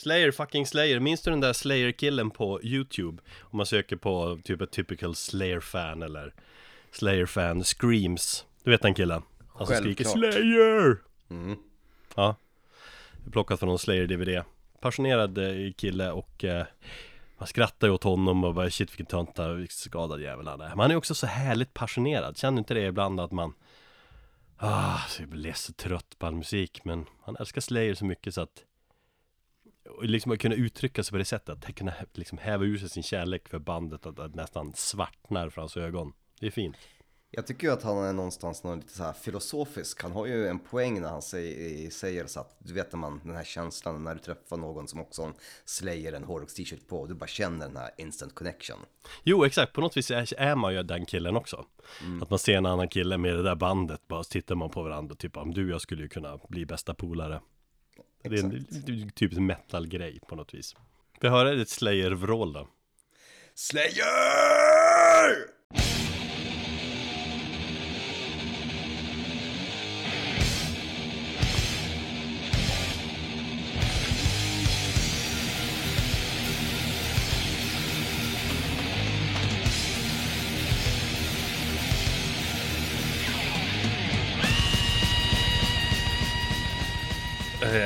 Slayer, fucking Slayer. Minns du den där Slayer-killen på YouTube? Om man söker på typ ett typical Slayer-fan eller Slayer-fan Screams. Du vet den killen? Han som skriker. Slayer! Mm. Ja. Plockat från någon Slayer-DVD. Passionerad eh, kille och eh, man skrattar ju åt honom och bara shit vilken tönta, vilken skadad jävel han är. Men han är också så härligt passionerad. Känner inte det ibland att man Ah, så jag blir så trött på all musik men han älskar Slayer så mycket så att och liksom att kunna uttrycka sig på det sättet, att kunna liksom häva ur sig sin kärlek för bandet att, att nästan svartnar för hans ögon. Det är fint. Jag tycker ju att han är någonstans någon lite så här filosofisk. Han har ju en poäng när han säger, säger så att du vet när man, den här känslan när du träffar någon som också har en Slayer, en hårdrocks t-shirt på. Du bara känner den här instant connection. Jo, exakt. På något vis är, är man ju den killen också. Att man ser en annan kille med det där bandet, bara tittar man på varandra och typ, om du och jag skulle ju kunna bli bästa polare. Det är en typ en metal-grej på något vis. Vi hör ett Slayer-vrål då. Slayer!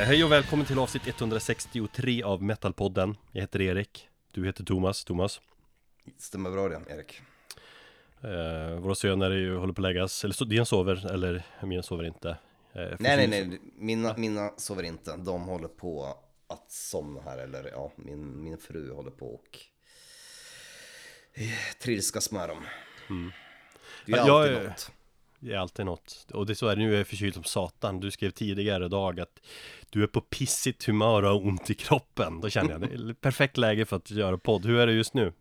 Hej och välkommen till avsnitt 163 av Metalpodden. Jag heter Erik. Du heter Thomas. Thomas. Stämmer bra det, Erik. Eh, våra söner är ju, håller på att läggas, eller så, din sover, eller min sover inte. Eh, Nej, nej, nej, mina, mina sover inte. De håller på att somna här, eller ja, min, min fru håller på och eh, trilskas med dem. Det är jag alltid är- något. Det är alltid något. Och det är så är det nu, jag är förkyld som satan. Du skrev tidigare idag att du är på pissigt humör och har ont i kroppen. Då känner jag, det perfekt läge för att göra podd. Hur är det just nu?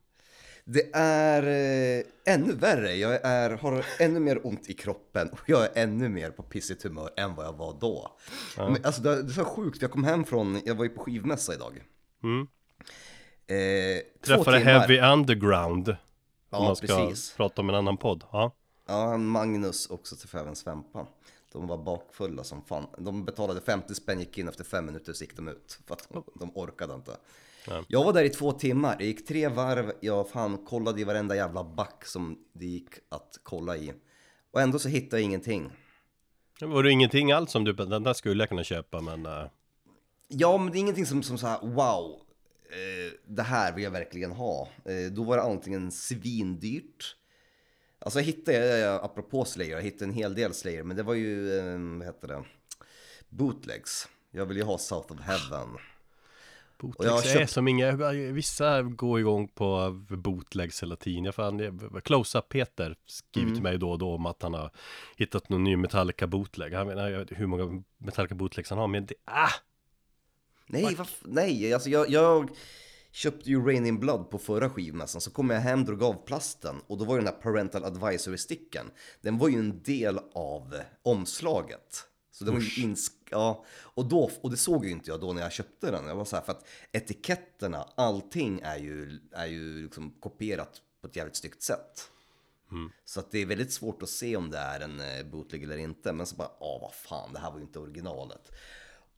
Det är eh, ännu värre. Jag är, har ännu mer ont i kroppen och jag är ännu mer på pissigt humör än vad jag var då. Men, alltså det, det är så sjukt, jag kom hem från, jag var ju på skivmässa idag. Mm. Eh, Träffade. Heavy Underground. Om Ja, man ska precis. prata om en annan podd. Ja. Ja, han Magnus också till även Svempa. De var bakfulla som fan. De betalade 50 spänn, gick in efter fem minuter så gick de ut. För att de, de orkade inte. Ja. Jag var där i två timmar. Det gick tre varv. Jag fan kollade i varenda jävla back som det gick att kolla i. Och ändå så hittade jag ingenting. Det var det ingenting alls som du, den där skulle jag kunna köpa men... eh, Ja, men det är ingenting som, som så här, wow, eh, det här vill jag verkligen ha. Eh, då var det antingen svindyrt. Alltså jag hittade, apropå Slayer, jag hittade en hel del Slayer, men det var ju, eh, vad heter det, bootlegs. Jag vill ju ha South of Heaven. Och jag har Bootlegs är köpt- som inga, vissa går igång på bootlegs hela tiden. Jag fan, det- Close-Up Peter skriver Mm. till mig då och då om att han har hittat någon ny Metallica bootleg. Han menar, jag vet hur många Metallica bootlegs han har, men det, ah! Nej, vad, f- nej, alltså jag, jag köpte ju Rain in Blood på förra skivmässan, så kom jag hem, drog av plasten och då var ju den här Parental Advisory-sticken, den var ju en del av omslaget. Så den var ju insk- ja, och, då, och det såg ju inte jag då när jag köpte den. Jag var så här, för att etiketterna, allting är ju, är ju liksom kopierat på ett jävligt snyggt sätt. Så att det är väldigt svårt att se om det är en eh, bootleg eller inte. Men så bara, ja vad fan, det här var ju inte originalet.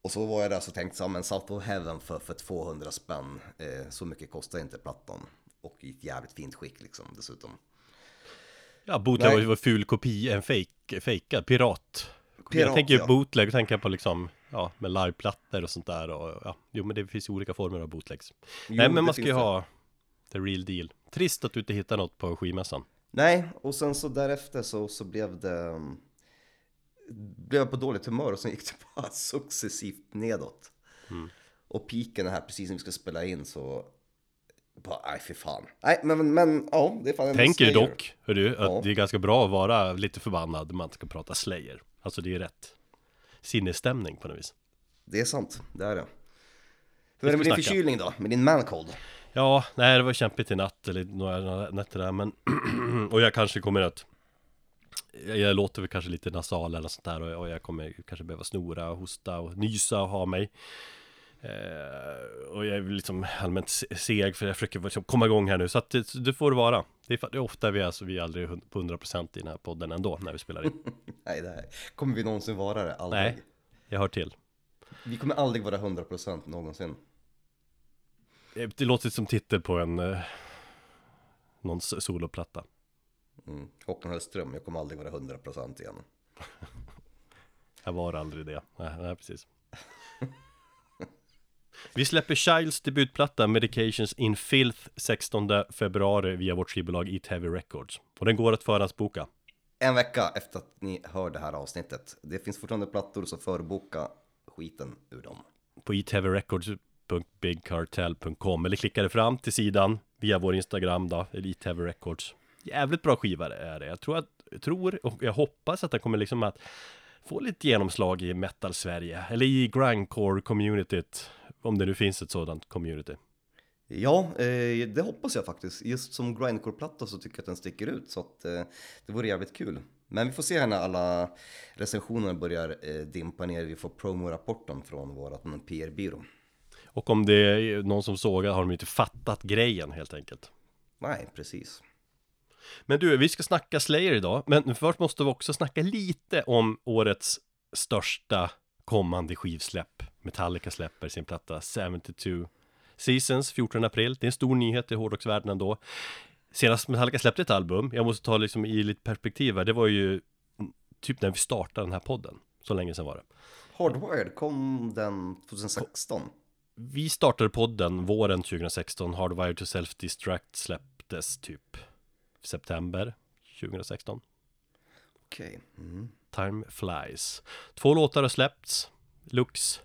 Och så var jag där så tänkte jag, men South of Heaven för, för 200 spänn, eh, så mycket kostar inte plattan. Och i ett jävligt fint skick liksom dessutom. Ja, bootleg var ju en ful kopia, en fake, fejkad, pirat. jag Pirat, tänker ju ja. bootleg, tänker jag på liksom, ja, med liveplattor och sånt där och ja, jo men det finns ju olika former av bootlegs. Jo, Nej men man ska ju det. ha the real deal. Trist att du inte hittar något på skivmässan. Nej, och sen så därefter så, så blev det... Blev jag på dåligt humör och sen gick det bara successivt nedåt. Och piken är här precis när vi ska spela in så... Bara, nej fy fan. Nej men, men, men ja, det är fan en Tänker dock, hörru, att Ja. det är ganska bra att vara lite förbannad när man ska prata Slayer. Alltså det är rätt sinnesstämning på något vis. Det är sant, det är det. Hur är det med din förkylning då? Med din mancold? Ja, nej det var kämpigt i natt eller några nätter där men Och jag kanske kommer att jag, låter väl kanske lite nasal eller sånt där och, och jag kommer kanske behöva snora och hosta och nysa och ha mig eh, Och jag är liksom allmänt se- seg för jag försöker liksom komma igång här nu så att det, det får det vara Det är, det är ofta vi är, alltså, vi är aldrig på 100% i den här podden ändå när vi spelar in Nej, det här. kommer vi någonsin vara det? Aldrig. Nej, jag hör till Vi kommer aldrig vara 100% någonsin. Eh, Det låter som titel på en eh, Någons soloplatta Mm. Håkan Hellström, jag kommer aldrig vara 100% igen. Jag var aldrig det Nej, nej precis Vi släpper Childs debutplatta Medications in Filth 16 februari via vårt skivbolag Eat Heavy Records Och den går att förhandsboka En vecka efter att ni hör det här avsnittet. Det finns fortfarande plattor, så förboka skiten ur dem. på eatheavyrecords.bigcartel.com eller klicka dig fram till sidan via vår Instagram då, Elite Heavy Records. Jävligt bra skiva är det. Jag tror, att, jag tror och jag hoppas att den kommer liksom att få lite genomslag i metal-Sverige eller i grindcore-communityt. Om det nu finns ett sådant community. Ja, eh, det hoppas jag faktiskt. Just som grindcore-platta så tycker jag att den sticker ut, så att eh, det vore jävligt kul. Men vi får se här när alla recensioner börjar eh, dimpa ner. Vi får promo-rapporten från våran PR-byrå. Och om det är någon som sågar har de inte fattat grejen helt enkelt. Nej, precis. Men du, vi ska snacka Slayer idag, men först måste vi också snacka lite om årets största kommande skivsläpp. Metallica släpper sin platta 72 Seasons 14 april. Det är en stor nyhet i hårdrocksvärlden ändå. Senast Metallica släppte ett album, jag måste ta liksom i lite perspektiv här, det var ju typ när vi startade den här podden. Så länge sedan var det. Hardwired kom den 2016. Vi startade podden våren 2016, Hardwired to Self-Destruct släpptes typ september 2016. Okej. Mm. Time Flies. Två låtar har släppts. Lux,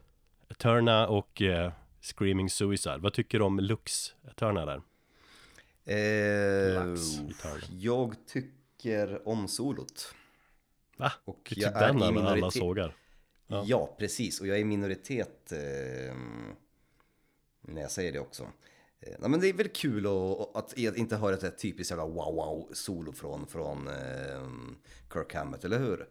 Eterna och eh, Screaming Suicide. Vad tycker du om Lux, Eterna där? Eh, Lux, jag tycker om solot. Va? Och Du jag är den i när alla minoritet. sågar? Ja. Ja. precis. Och jag är i minoritet eh, när jag säger det också. Eh, ja men det är väl kul att, att e- inte höra ett typiskt jävla wow-wow-solo från, från eh, Kirk Hammett, eller hur?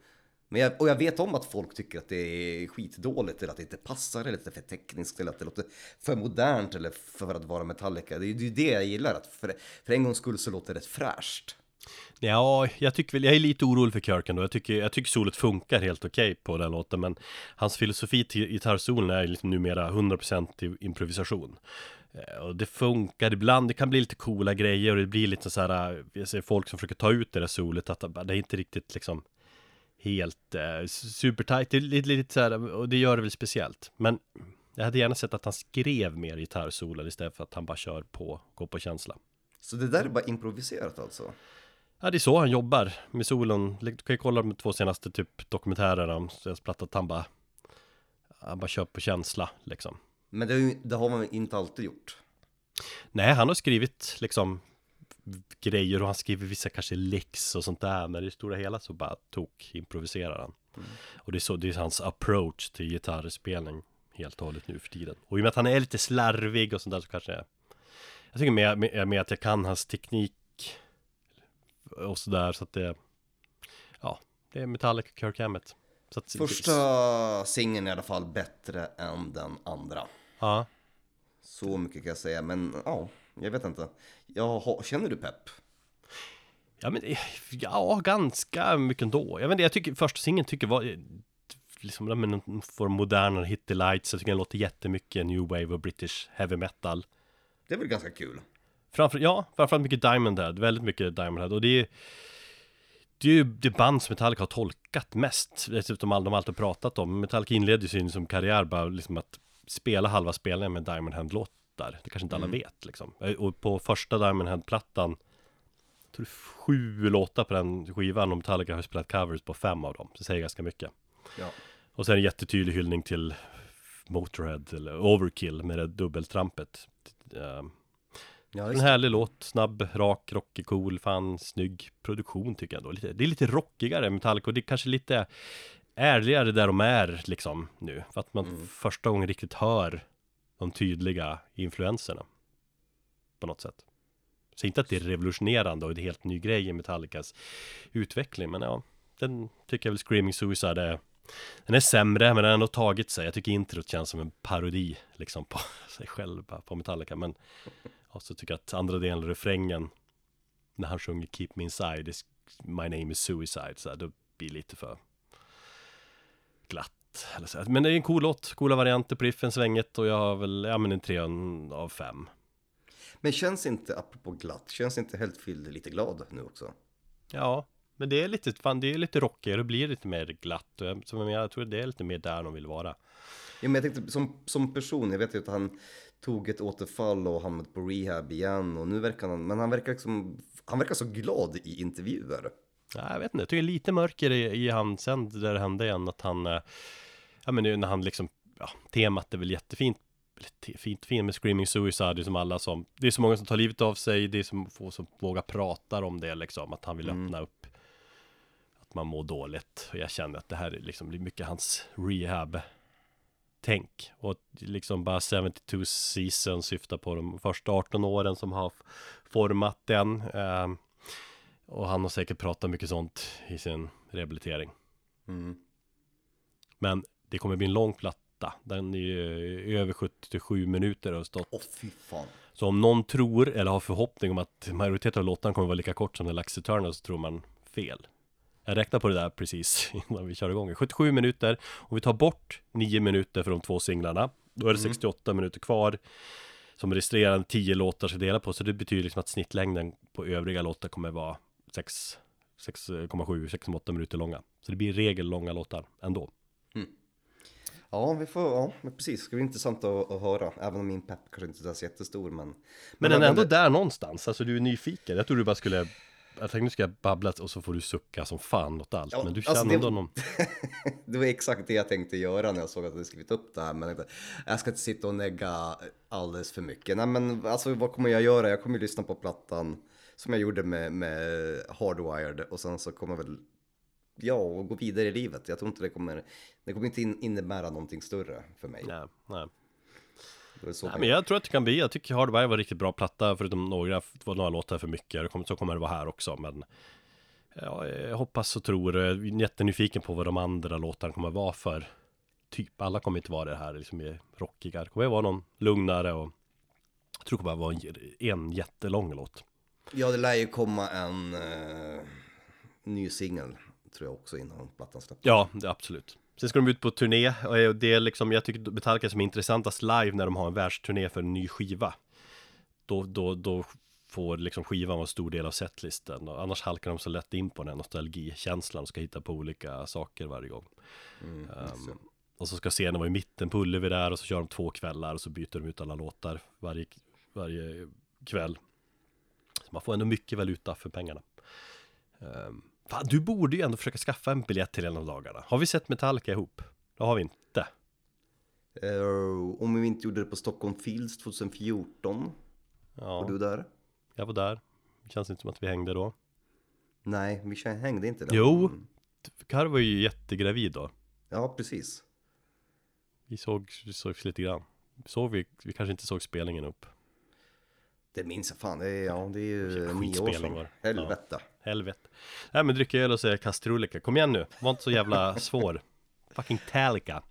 Men jag, och jag vet om att folk tycker att det är skitdåligt eller att det inte passar eller att det är för tekniskt eller att det låter för modernt eller för att vara Metallica. Det är ju det jag gillar, att för, för en gångs skull så låter det rätt fräscht. Ja, jag tycker väl, jag är lite orolig för Kirk ändå. Jag tycker, jag tycker solet funkar helt okej på den låten, men hans filosofi till gitarrsolen är liksom numera 100% improvisation. Eh, Och det funkar ibland, det kan bli lite coola grejer och det blir lite så här, eh, jag ser folk som försöker ta ut det där solet, att det är inte riktigt liksom helt eh, supertight, det är lite, lite så här, och det gör det väl speciellt. Men jag hade gärna sett att han skrev mer gitarrsolon istället för att han bara kör på, går på känsla. Så det där är bara improviserat alltså? Ja, det är så han jobbar med solen. Du kan ju kolla de två senaste typ dokumentärerna om deras platta, att han bara, han bara kör på känsla liksom. Men det, det har man inte alltid gjort. Nej, han har skrivit liksom grejer och han skriver vissa kanske licks och sånt där, men i det stora hela så bara tok improviserar han. Och det är så, det är hans approach till gitarrspelning helt och hållet nu för tiden. Och i och med att han är lite slarvig och sånt där så kanske jag, jag tycker med, med att jag kan hans teknik och sådär så att det, ja, det är Metallica Kirk Hammett. Första singeln är i alla fall bättre än den andra. Ja. Så mycket kan jag säga, men ja, jag vet inte. Jag känner du pepp? Ja men, ja ganska mycket ändå. Jag vet inte, jag tycker första singeln tycker var eh, liksom, den får modernare hit the lights. Jag tycker den låter jättemycket new wave och british heavy metal. Det är väl ganska kul? Framför, ja, framförallt mycket Diamond Head, väldigt mycket Diamond Head och det är det är ju det band som Metallica har tolkat mest, dessutom de alltid pratat om. Metallica inledde sin som karriär bara liksom att spela halva spelningen med Diamond Head-låtar. Det kanske inte alla vet liksom. Och på första Diamond Head-plattan, jag tror det är sju låtar på den skivan och Metallica har spelat covers på fem av dem. Så det säger ganska mycket. Ja. Och sen en jättetydlig hyllning till Motorhead eller Overkill med det dubbeltrampet. Ehm, Ja, en härlig låt, snabb, rak, rockig, cool, fan, snygg produktion tycker jag ändå. Lite, det är lite rockigare Metallica och det är kanske lite ärligare där de är liksom nu. För att man första gången riktigt hör de tydliga influenserna. På något sätt. Så inte att det är revolutionerande och det är helt ny grej i Metallicas utveckling, men ja, den tycker jag väl Screaming Suicide är den är sämre, men den har ändå tagit sig. Jag tycker introt känns som en parodi liksom på sig själv, på Metallica. Men ja, så tycker jag att andra delen av refrängen, när han sjunger Keep Me Inside, My Name Is Suicide, så här, då blir det lite för glatt. Men det är en cool låt, coola varianter på riffen, svänget och jag har väl, ja men en tre av fem. Men känns inte, apropå glatt, känns inte Heltfield lite glad nu också? Ja, men det är lite, fan, det är lite rockigare och blir lite mer glatt. Jag, jag tror det är lite mer där de vill vara. Ja, men jag tänkte som, som person, jag vet ju att han tog ett återfall och hamnade på rehab igen och nu verkar han, men han verkar liksom, han verkar så glad i intervjuer. Ja, jag vet inte, jag tycker lite mörker i, i han. Sen där det hände igen att han, eh, ja men nu när han liksom, ja, temat är väl jättefint. Fint fint med Screaming Suicide, det är som alla som Det är så många som tar livet av sig, det är så få som vågar prata om det liksom. Att han vill mm. öppna upp. Att man mår dåligt. Och jag känner att det här är liksom, mycket hans rehab Tänk Och liksom bara 72 season syftar på de första 18 åren som har format den. Um, Och han har säkert pratat mycket sånt i sin rehabilitering mm. Men det kommer bli en lång platta. Den är ju över 77 minuter och har stått. Åh fy fan. Så om någon tror eller har förhoppning om att majoriteten av låtarna kommer vara lika kort som Lux Eternal så tror man fel. Jag räknar på det där precis innan vi kör igång. 77 minuter. Om vi tar bort 9 minuter för de två singlarna. Då är det 68 mm. minuter kvar. Som resterande 10 låtar ska dela på. Så det betyder liksom att snittlängden på övriga låtar kommer vara 6,7-6,8 minuter långa. Så det blir i regel långa låtar ändå. Mm. Ja, vi får, ja, precis. Det ska bli intressant att, att höra. Även om min pepp kanske inte är så jättestor. Men, men, men den är ändå det... där någonstans. Alltså du är nyfiken. Jag tror du bara skulle jag tänkte nu ska jag babbla och så får du sucka som fan åt allt. Ja, men du alltså, känner alltså ändå någon... det var exakt det jag tänkte göra när jag såg att du skrivit upp det här. Men jag ska inte sitta och negga alldeles för mycket. Nej men alltså vad kommer jag göra? Jag kommer ju lyssna på plattan som jag gjorde med, med Hardwired. Och sen så kommer väl ja, och gå vidare i livet. Jag tror inte det kommer, det kommer inte innebära någonting större för mig. Nej, nej. nej men jag tror att det kan bli, jag tycker Hardwire var riktigt bra platta förutom några, några låtar för mycket, så kommer det vara här också men ja, jag hoppas och tror, jag är jättenyfiken på vad de andra låtarna kommer vara för typ, alla kommer inte vara det här liksom rockiga, det kommer vara någon lugnare och jag tror det kommer vara en, en jättelång låt. Ja, det lär ju komma en uh, ny singel tror jag också innan plattan släpps. Ja, det, absolut. Sen ska de ut på turné och det är liksom, jag tycker Metallica som är intressantast live när de har en världsturné för en ny skiva. Då, då, då får liksom skivan vara en stor del av setlisten. Och annars halkar de så lätt in på den här nostalgikänslan och ska hitta på olika saker varje gång. Mm, um, och så ska scenen vara i mitten på Ullevi där och så kör de två kvällar och så byter de ut alla låtar varje, varje kväll. Så man får ändå mycket valuta för pengarna. Um, Fan, du borde ju ändå försöka skaffa en biljett till en av dagarna. Har vi sett Metallica ihop? Det har vi inte. Uh, om vi inte gjorde det på Stockholm Fields 2014. Ja. Var du där? Jag var där. Det känns inte som att vi hängde då. Nej, vi hängde inte där. Jo, mm. Kar var ju jättegravid då. Ja, precis. Vi såg, vi såg lite grann. Såg vi, vi kanske inte såg spelningen upp. Det minns jag fan, det är, ja, det är ju nio år sedan. Helvete. Ja. Helvete. Nej men dricka öl och säga kastrullika. Kom igen nu, var inte så jävla svår. Fucking Talica.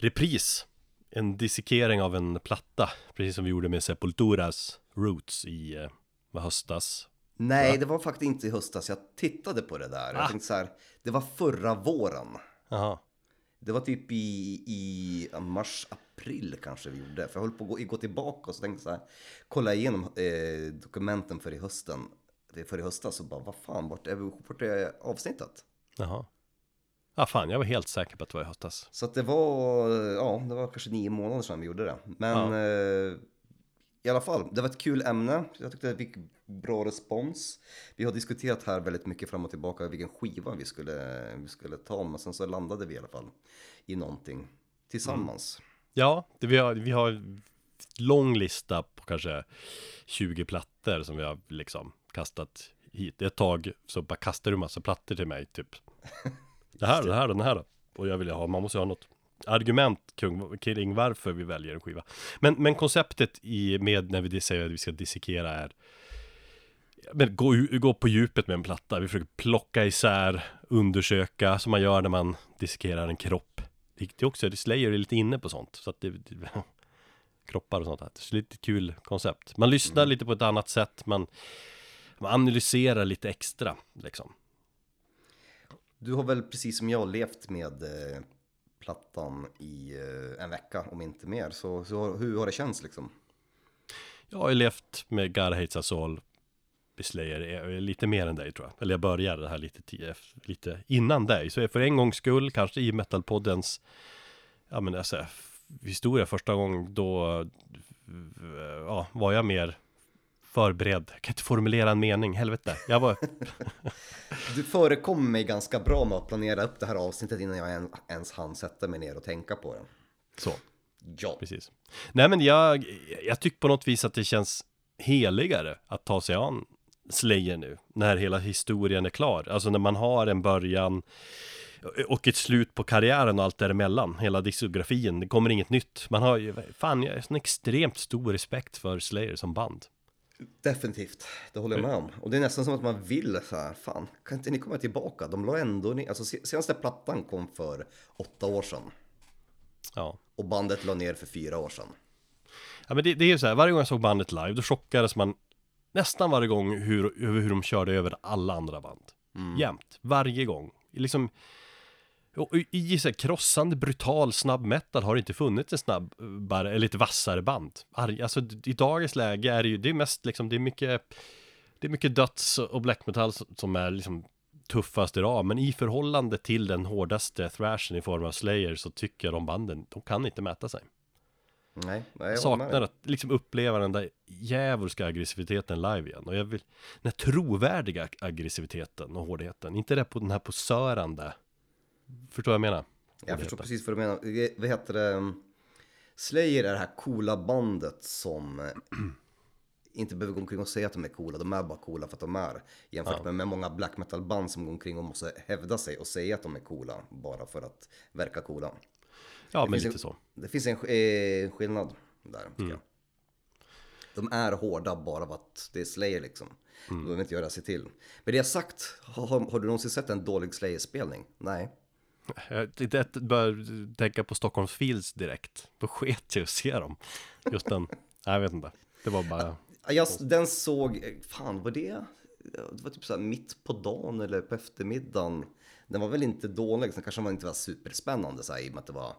Repris En dissekering av en platta Precis som vi gjorde med Sepulturas Roots i eh, höstas Nej, det var faktiskt inte i höstas. Jag tittade på det där. Jag ah. tänkte så här, det var förra våren. Aha. Det var typ i, i mars, april kanske vi gjorde. För jag höll på att gå, gå tillbaka och så tänkte så här, kolla igenom eh, dokumenten för i hösten. För i höstas så bara, vad fan, vart är, vart är avsnittet? Jaha. Ja, fan, jag var helt säker på att det var i höstas. Så att det var, ja, det var kanske nio månader sedan vi gjorde det. Men eh, i alla fall, det var ett kul ämne. Jag tyckte det fick bra respons. Vi har diskuterat här väldigt mycket fram och tillbaka vilken skiva vi skulle, vi skulle ta. Men sen så landade vi i alla fall i någonting tillsammans. Ja, det, vi, har, vi har lång lista på kanske 20 plattor som vi har liksom kastat hit. Ett tag så bara kastar du massa plattor till mig, typ. Det här, det här, den här då. Och jag vill ha, man måste ha något argument kring, varför vi väljer en skiva. Men, men konceptet i, med när vi säger att vi ska dissekera är men gå, gå på djupet med en platta. Vi försöker plocka isär, undersöka som man gör när man dissekerar en kropp. Det är också, Slayer är lite inne på sånt. Så att det, det kroppar och sånt här. Så det är lite kul koncept. Man lyssnar lite på ett annat sätt. Man, man analyserar lite extra liksom. Du har väl precis som jag levt med eh, plattan i eh, en vecka, om inte mer. Så, så hur har det känts liksom? Jag har ju levt med God Hates Us All Slayer eh, eh, lite mer än dig tror jag. Eller jag började det här lite, eh, lite innan dig. Så för en gångs skull, kanske i Metalpoddens ja, men alltså, historia första gången då ja, var jag mer förberedd. Jag kan inte formulera en mening, helvete. Jag var... du förekom mig ganska bra med att planera upp det här avsnittet innan jag ens hann sätta mig ner och tänka på det. Så. Ja. Precis. Nej men jag, jag tycker på något vis att det känns heligare att ta sig an Slayer nu, när hela historien är klar. Alltså när man har en början och ett slut på karriären och allt däremellan, hela diskografin, det kommer inget nytt. Man har ju, fan, jag har en extremt stor respekt för Slayer som band. Definitivt, det håller jag med om. Och det är nästan som att man vill så här, fan, kan inte ni komma tillbaka? De la ändå ner, alltså senaste plattan kom för åtta år sedan. Ja. Och bandet la ner för fyra år sedan. Ja men det, det är ju så här, varje gång jag såg bandet live, då chockades man nästan varje gång hur, hur de körde över alla andra band. Mm. Jämt, varje gång. Liksom, och i så här krossande, brutal, snabb metal har det inte funnits en snabbare, eller lite vassare band. Alltså i dagens läge är det ju, det är mest liksom, det är mycket, det är mycket döds och black metal som är liksom tuffast idag. Men i förhållande till den hårdaste thrashen i form av Slayer så tycker jag de banden, de kan inte mäta sig. Nej, nej jag saknar att liksom uppleva den där djävulska aggressiviteten live igen. Och jag vill, den här trovärdiga aggressiviteten och hårdheten. Inte det på den här posörande Förstår vad jag menar? Jag förstår precis vad du menar. Vad heter det? Slayer är det här coola bandet som eh, inte behöver gå omkring och säga att de är coola. De är bara coola för att de är. Jämfört ja. med, med många black metal band som går omkring och måste hävda sig och säga att de är coola. Bara för att verka coola. Ja, det men lite en, så. Det finns en eh, skillnad där, tycker mm. jag. De är hårda bara för att det är Slayer liksom. Mm. De behöver inte göra sig till. Men det sagt, har, har du någonsin sett en dålig Slayer-spelning? Nej. Jag börjar tänka på Stockholms Fields direkt. Då sket jag att se dem. Just den, jag vet inte. Det var bara... Jag, den såg, fan var det? Det var typ så mitt på dagen eller på eftermiddagen. Den var väl inte dålig, sen kanske man inte var superspännande så här, i och med att det var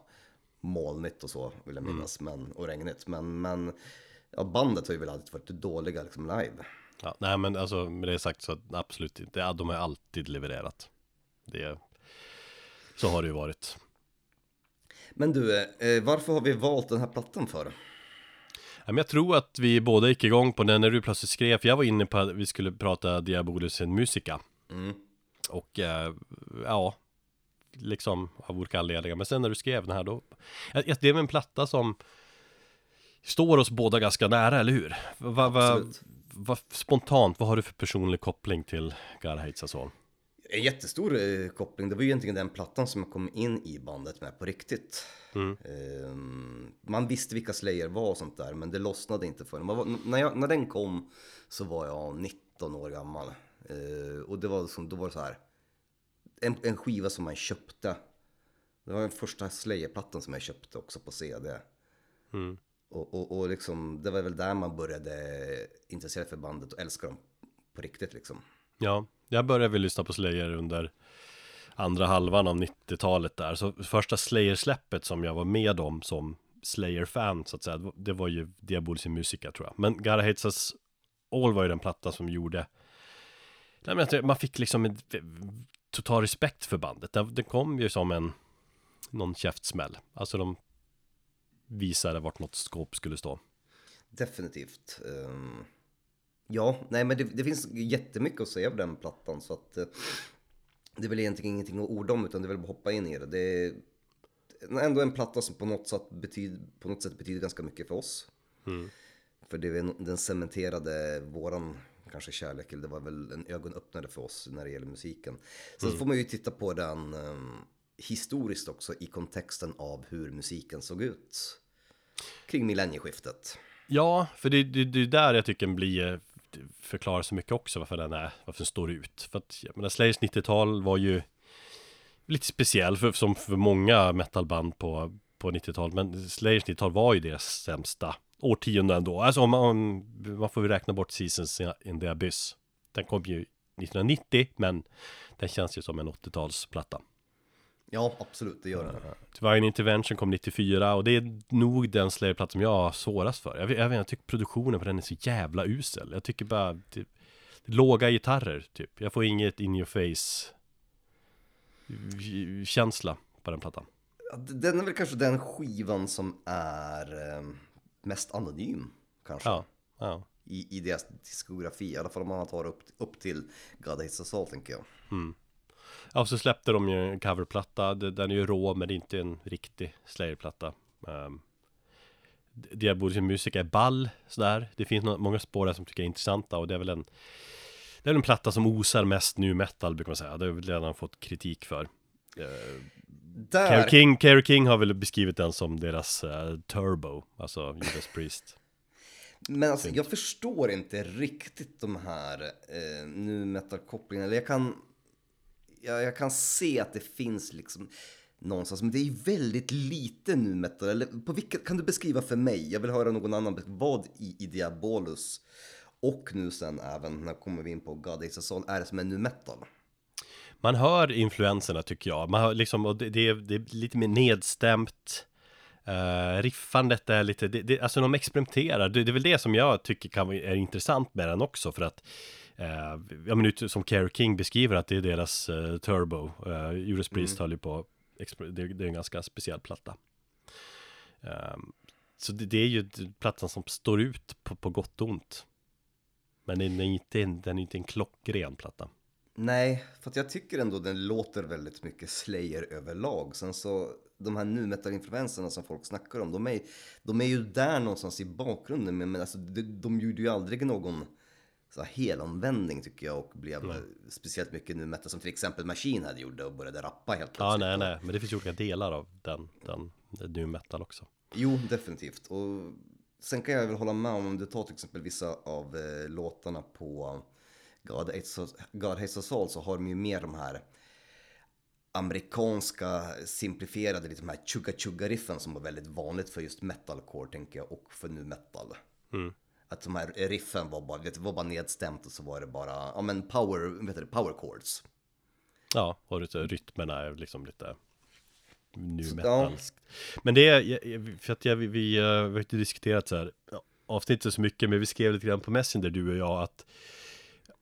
molnigt och så vill jag minnas, mm. men, och regnigt. Men, men ja, bandet har ju väl alltid varit dåliga liksom live. Ja, nej men alltså med det sagt så absolut inte, de har alltid levererat. Det så har det ju varit. Men du, eh, varför har vi valt den här plattan för? Jag tror att vi båda gick igång på den när du plötsligt skrev, för jag var inne på att vi skulle prata Diabolus en Musica. Mm. Och eh, ja, liksom av olika anledningar. Men sen när du skrev den här då, det är en platta som står oss båda ganska nära, eller hur? Va, va, va, spontant, vad har du för personlig koppling till All? En jättestor eh, koppling, det var ju egentligen den plattan som jag kom in i bandet med på riktigt. Mm. Eh, man visste vilka Slayer var och sånt där, men det lossnade inte för mig. När, jag, när den kom så var jag 19 år gammal. Eh, och det var, som, då var det så här, en, en skiva som man köpte. Det var den första Slayer-plattan som jag köpte också på CD. Mm. Och, och, och liksom, det var väl där man började intressera sig för bandet och älska dem på riktigt liksom. Ja, jag började väl lyssna på Slayer under andra halvan av 90-talet där. Så första Slayer-släppet som jag var med om som Slayer-fan så att säga, det var ju Diabolis Musica tror jag. Men Gara Hates Us All var ju den platta som gjorde Nej men man fick liksom en total respekt för bandet. Det kom ju som en någon käftsmäll. Alltså de visade vart något skåp skulle stå. Definitivt. Um, ja, nej men det, det, finns jättemycket att säga på den plattan så att uh, det är väl egentligen ingenting att orda om utan det är väl bara hoppa in i det. Det är ändå en platta som på något sätt betyder, på något sätt betyder ganska mycket för oss. Mm. För det, den cementerade våran kanske kärlek, eller det var väl en ögonöppnare för oss när det gäller musiken. Sen mm. får man ju titta på den um, historiskt också i kontexten av hur musiken såg ut kring millennieskiftet. Ja, för det är där jag tycker den blir förklarar så mycket också varför den är, varför den står ut. För att, jag menar, Slayers 90-tal var ju lite speciell för, som för många metalband på, på 90-talet. Men Slayers 90-tal var ju deras sämsta årtionde ändå. Alltså om man, man får ju räkna bort Seasons in the Abyss. Den kom ju 1990, men den känns ju som en 80-talsplatta. Ja, absolut, det gör den. Divine Intervention kom 94 och det är nog den Slayer-platta som jag har svårast för. Jag, vet, jag, vet, jag tycker produktionen på den är så jävla usel. Jag tycker bara, det, låga gitarrer typ. Jag får inget in your face känsla på den plattan. Den är väl kanske den skivan som är eh, mest anonym kanske. Ja, ja. I, I deras diskografi, i alla fall om man tar upp, upp till God Hates Us All tänker jag. Mm. Ja, så släppte de ju en coverplatta. Den är ju rå, men det är inte en riktig Slayer-platta. Um, Diabolisk musik är ball, sådär. Det finns många spår där som tycker är intressanta och det är väl en Det är en platta som osar mest nu metal brukar man säga. Det har väl redan fått kritik för. Uh, där... Kerry King, Kerry King har väl beskrivit den som deras uh, turbo, alltså Judas Priest. Men alltså, jag förstår inte riktigt de här eh, nu metal-kopplingarna. Eller jag kan jag, jag kan se att det finns liksom någonstans, men det är ju väldigt lite nu metal. Eller på vilket, kan du beskriva för mig, jag vill höra någon annan, vad i, i Diabolus? Och nu sen även, när kommer vi in på God Is A Soul, är det som är nu metal? Man hör influenserna tycker jag, man hör liksom, och det, det, är, det är lite mer nedstämt. Uh, riffandet är lite, det, det, alltså de experimenterar, det, det, är väl det som jag tycker kan vara är intressant med den också för att eh, ja men som Care King beskriver att det är deras eh, turbo. Eh, Judas Priest mm. höll ju på, det, det är en ganska speciell platta. Eh, så det, det, är ju plattan som står ut på, på gott och ont. Men den är inte, den är inte en klockren platta. Nej, för att jag tycker ändå den låter väldigt mycket Slayer överlag. Sen så, de här nu metal-influenserna som folk snackar om, de är, de är ju där någonstans i bakgrunden. Men, men alltså, de, de gjorde ju aldrig någon så helomvändning tycker jag och blev mm. speciellt mycket nu metal som till exempel Machine hade gjorde och började rappa helt plötsligt. Ja, nej, nej, men det finns ju olika delar av den, den, nu metal också. Jo, definitivt. Och sen kan jag väl hålla med om, om du tar till exempel vissa av eh, låtarna på God Hates, God Hates Us All så har de ju mer de här amerikanska simplifierade, lite de här chugga chugga riffen som var väldigt vanligt för just metalcore tänker jag och för nu metal. Mm. Att de här riffen var bara, vet, var bara nedstämt och så var det bara, ja men power, vet du, power chords. Ja, och rytmerna är liksom lite nu metalskt. Ja. Men det är, för att jag, vi, vi, eh, vi har inte diskuterat så här, avsnittet så mycket, men vi skrev lite grann på Messenger, du och jag, att,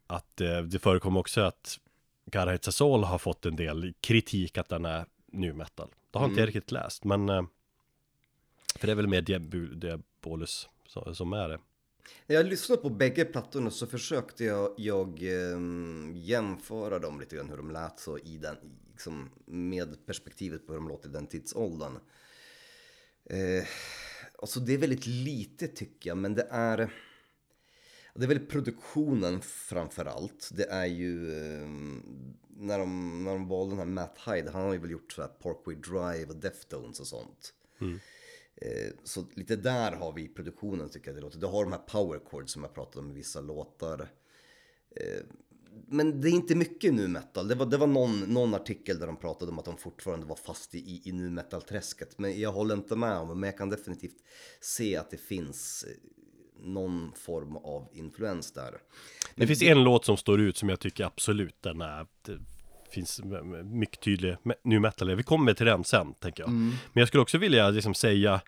att eh, det förekommer också att Gareth Soul har fått en del kritik att den är nu metal. Det har mm. inte jag riktigt läst, men eh, för det är väl mer Diabolus som är det. När jag lyssnade på bägge plattorna så försökte jag, jag eh, jämföra dem lite grann hur de lät så i den, liksom, med perspektivet på hur de låter i den tidsåldern. Eh, alltså det är väldigt lite tycker jag, men det är det är väl produktionen framför allt. Det är ju eh, när, de, när de valde den här Matt Hyde, han har ju väl gjort så här Parkway Drive och Deftones och sånt. Mm. Eh, så lite där har vi produktionen tycker jag det låter. Du har de här power chords som jag pratade om i vissa låtar. Eh, men det är inte mycket nu metal. Det var, det var någon, någon artikel där de pratade om att de fortfarande var fast i, i nu metal-träsket. Men jag håller inte med om det, men jag kan definitivt se att det finns eh, någon form av influens där. Men det finns en låt som står ut som jag tycker absolut den är finns mycket tydlig nu metal. Vi kommer till den sen, tänker jag. Mm. Men jag skulle också vilja liksom säga,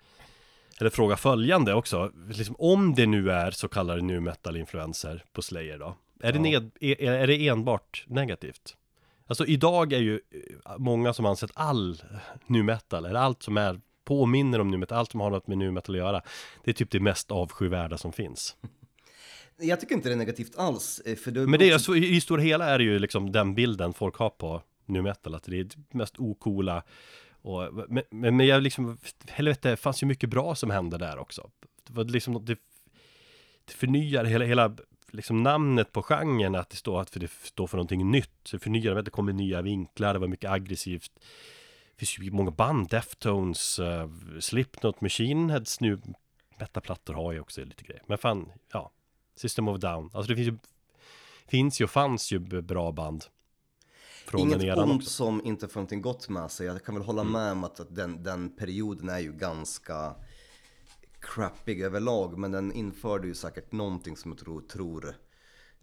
eller fråga följande också. Liksom, om det nu är så kallade nu metal-influenser på Slayer då. Är, ja. det ned, är, är det enbart negativt? Alltså idag är ju eh, många som ansett all nu metal, eller allt som är påminner om nu metal, allt som har något med nu metal att göra. Det är typ det mest avskyvärda som finns. Jag tycker inte det är negativt alls. Eh, för det Men det är, alltså, i stora hela är det ju liksom den bilden folk har på nu metal, att det är det mest ocoola. Och, men, men, men jag liksom, helvete, det fanns ju mycket bra som hände där också. Det var liksom det, det förnyar hela, hela liksom namnet på genren, att det står att för det står för någonting nytt. Så det förnyar, det kommer nya vinklar, det var mycket aggressivt. Det finns ju många band, Deftones, uh, Slipknot, Machine Heads nu. Metaplattor har ju också lite grejer. Men fan, ja. System of Down. Alltså det finns ju Finns ju och fanns ju bra band Från Inget den eran ont också. som inte får någonting gott med sig. Jag kan väl hålla med om att, att den, den perioden är ju ganska crappig överlag. Men den införde ju säkert någonting som jag tror, tror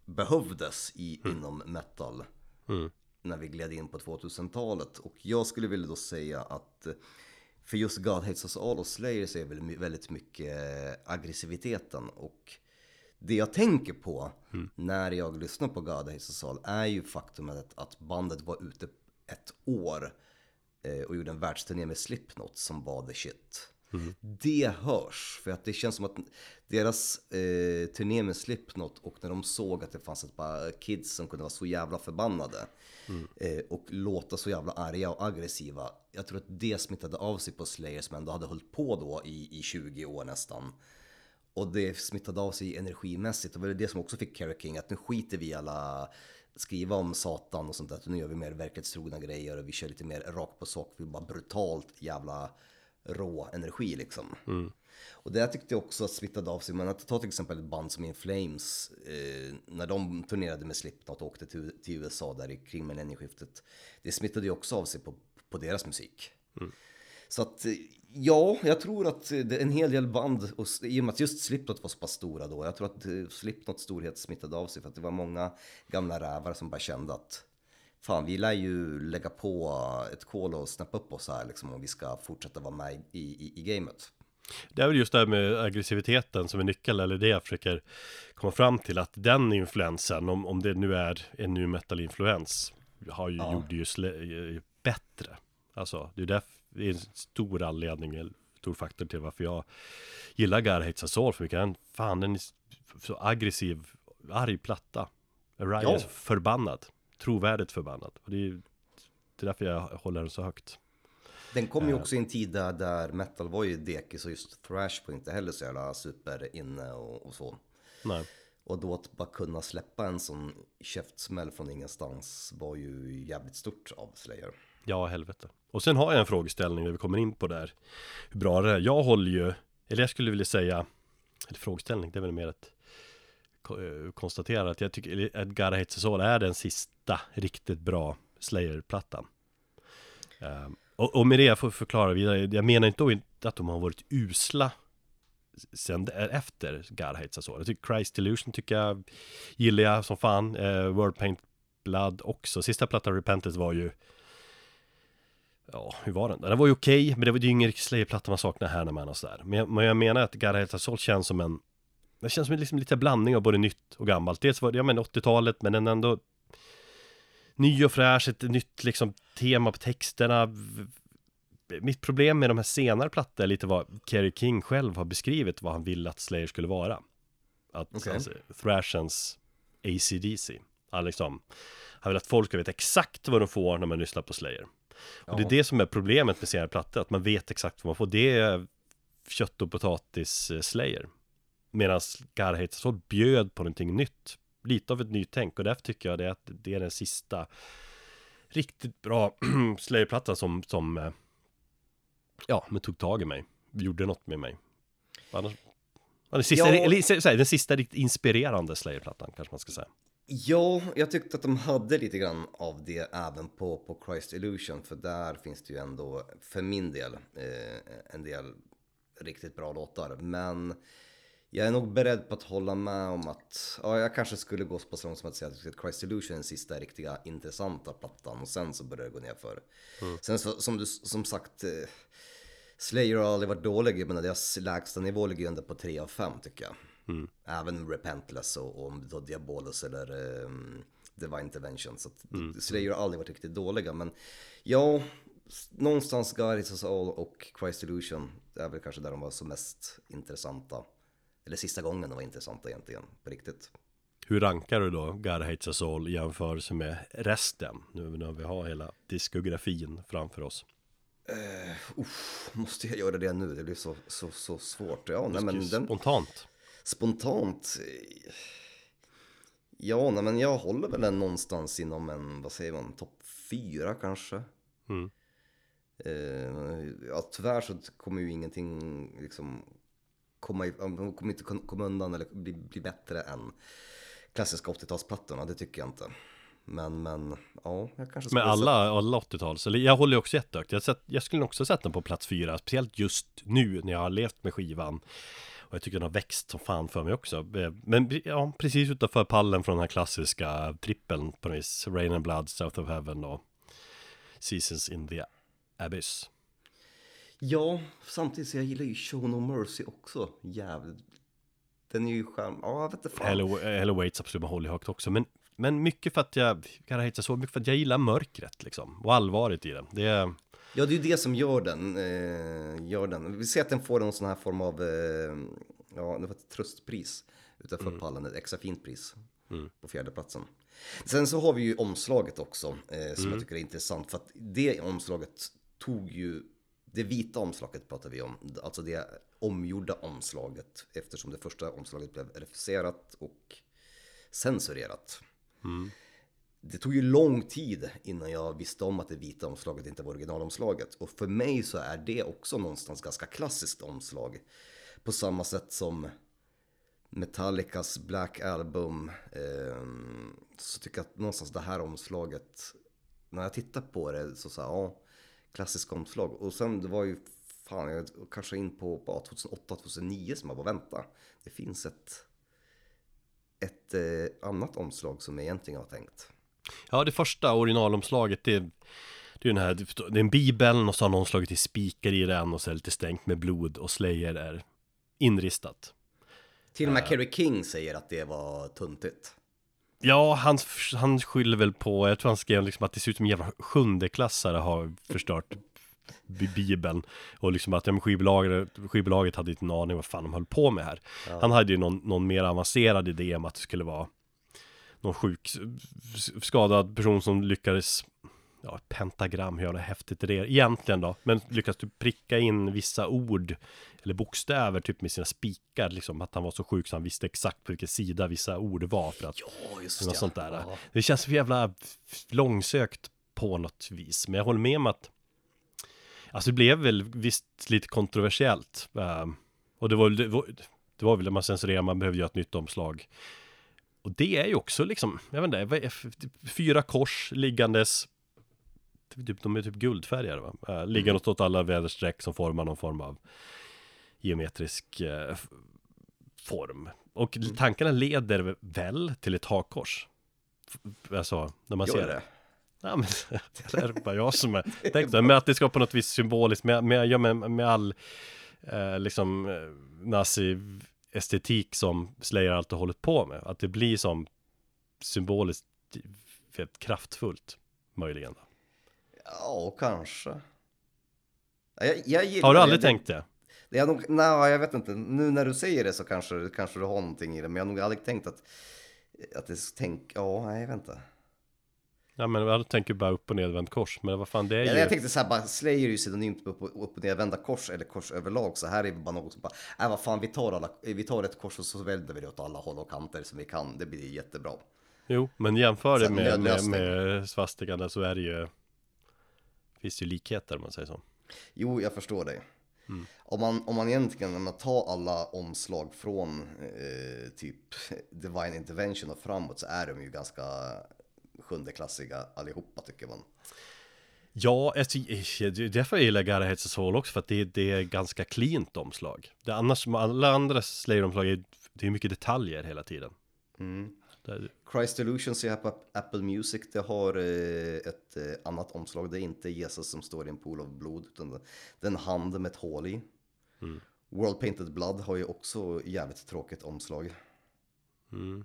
behövdes i, inom metal. När vi gled in på 2000-talet. Och jag skulle vilja då säga att för just God Hates Us All och Slayer så är väl väldigt mycket aggressiviteten. Och det jag tänker på när jag lyssnar på Us All är ju faktumet att, bandet var ute ett år eh, och gjorde en världsturné med Slipknot som var the shit. Det hörs, för att det känns som att deras eh, turné med Slipknot och när de såg att det fanns ett par kids som kunde vara så jävla förbannade eh, och låta så jävla arga och aggressiva. Jag tror att det smittade av sig på Slayer som ändå hade hållit på då i, i 20 år nästan. Och det smittade av sig energimässigt. Och det var det som också fick Kerry King att nu skiter vi i alla skriva om Satan och sånt där. Nu gör vi mer verklighetstrogna grejer och vi kör lite mer rakt på sak. Vi bara brutalt jävla rå energi liksom. Och det tyckte jag också smittade av sig. Men att ta till exempel ett band som In Flames. Eh, när de turnerade med Slipknot och åkte till, till USA där i kring millennieskiftet. Det smittade ju också av sig på, på deras musik. Så att ja, jag tror att det är en hel del band, och i och med att just Slipknot var så pass stora då, jag tror att eh, Slipknots storhet smittade av sig för att det var många gamla rävar som bara kände att fan, vi lär ju lägga på ett kol och snappa upp oss här liksom om vi ska fortsätta vara med i, i, i gamet. Det är väl just det här med aggressiviteten som är nyckel, eller det jag försöker komma fram till att den influensen, om, om det nu är en nu metal-influens, har ju, Ja. gjorde ju bättre. Alltså, det är därför, det är en stor anledning, en stor faktor till varför jag gillar Us All för mycket. Den, fan, den är så aggressiv, arg platta. Ryan Ja. är förbannad, trovärdigt förbannad. Och det är, det är därför jag håller den så högt. Den kom ju också i en tid där, där metal var ju dekis och just thrash var inte heller så jävla super inne och, och så. Nej. Och då att bara kunna släppa en sån käftsmäll från ingenstans var ju jävligt stort av Slayer. Ja, helvete. Och sen har jag en frågeställning när vi kommer in på där. Hur bra det är. Jag håller ju, eller jag skulle vilja säga, eller frågeställning, det är väl mer ett eh, konstatera att jag tycker Edgar God Hates All är den sista riktigt bra Slayer-plattan. Ehm, och, och med det jag får förklara vidare, jag menar inte att de har varit usla sen eh, efter God Hates Us All. Jag tycker Christ Illusion tycker jag gillar jag som fan. Eh, World Paint Blood också. Sista plattan Repentance var ju Ja, hur var den? Den var ju okej, men det var ju ingen riktig Slayer-platta man saknar här när man och sådär. Men jag, men jag menar att Us All känns som en Det känns som en liksom lite blandning av både nytt och gammalt. Dels var det, ja men 80-talet, men den ändå Ny och fräsch, ett nytt liksom tema på texterna Mitt problem med de här senare plattorna är lite vad Kerry King själv har beskrivit vad han vill att Slayer skulle vara. Att Okej. alltså, Thrashens ACDC. Han liksom Han vill att folk ska veta exakt vad de får när man lyssnar på Slayer. Och det är det som är problemet med senare plattor, att man vet exakt vad man får. Det är kött och potatis eh, Slayer. Medan Garheit så bjöd på någonting nytt. Lite av ett nytänk och därför tycker jag det att det är den sista riktigt bra Slayer-plattan som, som eh, ja, men tog tag i mig. Gjorde något med mig. Annars, den, sista, Ja. eller, så- så här, den sista riktigt inspirerande Slayer-plattan kanske man ska säga. Ja, jag tyckte att de hade lite grann av det även på, på Christ Illusion. För där finns det ju ändå, för min del, eh, en del riktigt bra låtar. Men jag är nog beredd på att hålla med om att, ja, jag kanske skulle gå så pass långt som att säga att Christ Illusion är den sista riktiga intressanta plattan. Och sen så börjar det gå ner för. Sen så, som du som sagt, eh, Slayer har aldrig varit dålig, men deras lägsta nivå ligger ju ändå på 3 av 5 tycker jag. Även Repentless och, och Diabolus eller um, Divine Intervention. Så att mm. Slayer har aldrig varit riktigt dåliga. Men ja, någonstans Guides Us All och Christ Illusion. Är väl kanske där de var som mest intressanta. Eller sista gången de var intressanta egentligen, på riktigt. Hur rankar du då God Hates Us All i jämförelse med resten? Nu när vi har hela diskografin framför oss. Uh, uff, måste jag göra det nu? Det blir så, så, så svårt. Ja, nej, men den, spontant. Spontant. Eh, ja, nej, men jag håller väl den någonstans inom en, vad säger man, topp fyra kanske. Mm. Uh, ja, tyvärr så kommer ju ingenting liksom komma, kommer inte komma undan eller bli, bli bättre än klassiska 80-talsplattorna, det tycker jag inte. Men, men, ja, jag kanske Men alla, alla 80-tals, eller jag håller också jättehögt. Jag, sett, jag skulle också sätta den på plats fyra, speciellt just nu när jag har levt med skivan. Och jag tycker den har växt som fan för mig också. Eh, men ja, precis utanför pallen från den här klassiska trippeln på något vis. Rain and Blood, South of Heaven och Seasons in the Abyss. Ja, samtidigt så jag gillar ju Show No Mercy också jävligt. Den är ju skärm, ja jag vet inte fan. Hello, Hello Waits absolut, man håller högt också. Men men mycket för att jag, kan jag så mycket för att jag gillar mörkret liksom. Och allvaret i det. det är... Ja, det är ju det som gör den. Eh, gör den. Vi ser att den får någon sån här form av, eh, ja, det var ett tröstpris utanför mm. pallen, ett extra fint pris mm. på fjärdeplatsen. Sen så har vi ju omslaget också, eh, som mm. jag tycker är intressant. För att det omslaget tog ju, det vita omslaget pratar vi om, alltså det omgjorda omslaget, eftersom det första omslaget blev refuserat och censurerat. Mm. Det tog ju lång tid innan jag visste om att det vita omslaget inte var originalomslaget. Och för mig så är det också någonstans ganska klassiskt omslag. På samma sätt som Metallicas Black Album. Eh, så tycker jag att någonstans det här omslaget, när jag tittar på det så sa ja, klassiskt omslag. Och sen det var ju, fan, jag kanske in på, på 2008-2009 som jag bara vänta. Det finns ett ett eh, annat omslag som jag egentligen har tänkt. Ja, det första originalomslaget det, det är den här, det är en bibeln och så har någon slagit i spikar i den och så är det lite stängt med blod och Slayer är inristat. Till och med uh, Kerry King säger att det var tuntigt. Ja, han, han skyller väl på, jag tror han skrev liksom att det ser ut som en jävla sjundeklassare har förstört Bibeln Och liksom att ja, skivbolaget, skivbolaget hade inte en aning vad fan de höll på med här ja. Han hade ju någon, någon mer avancerad idé om att det skulle vara Någon sjuk skadad person som lyckades Ja, pentagram, hur jävla häftigt är det egentligen då? Men lyckas du pricka in vissa ord Eller bokstäver typ med sina spikar liksom Att han var så sjuk så han visste exakt på vilken sida vissa ord var för att Ja, just något ja. sånt där ja. Det känns så jävla långsökt på något vis Men jag håller med om att Alltså det blev väl visst lite kontroversiellt. Uh, och det var, det var, det var väl när man censurerade, man behövde göra ett nytt omslag. Och det är ju också liksom, jag vet inte, fyra kors liggandes. Typ, de är typ guldfärgade va? Uh, liggandes åt alla väderstreck som formar någon form av geometrisk uh, form. Och mm. tankarna leder väl till ett hakkors. Alltså, när man Gör ser det. Ja, men det är bara jag som är tänkt Men att det ska på något vis symboliskt med, med, med, med all eh, liksom eh, nazi-estetik som Slayer alltid hållit på med. Att det blir som symboliskt väldigt kraftfullt möjligen. Ja, kanske. Jag, jag gillar, har du aldrig jag, tänkt det? är nog, nej, jag vet inte. Nu när du säger det så kanske, kanske du har någonting i det. Men jag har nog aldrig tänkt att, att det tänk, ja, nej, jag inte. Ja men jag tänker bara upp och nedvänt kors, men vad fan det är ja, ju... Jag tänkte såhär bara, Slayer är ju synonymt med upp och, upp och nedvända kors eller kors överlag, så här är det bara något som bara, äh vad fan vi tar, alla, vi tar ett kors och så vänder vi det åt alla håll och kanter som vi kan, det blir jättebra. Jo, men jämför det med, med, med svastikan så är det ju, finns ju likheter om man säger så. Jo, jag förstår dig. Mm. Om, man, om man egentligen om man tar alla omslag från eh, typ Divine Intervention och framåt så är de ju ganska sjundeklassiga allihopa tycker man. Ja, därför jag gillar Gara Heads Soul också, för att det, det är ganska cleant omslag. Det annars, alla andra Slayer-omslag, är, det är mycket detaljer hela tiden. Mm. Där... Christ Illusions är på Apple Music, det har eh, ett eh, annat omslag. Det är inte Jesus som står i en pool av blod, utan det är en hand med ett hål i. Mm. World Painted Blood har ju också jävligt tråkigt omslag. Mm.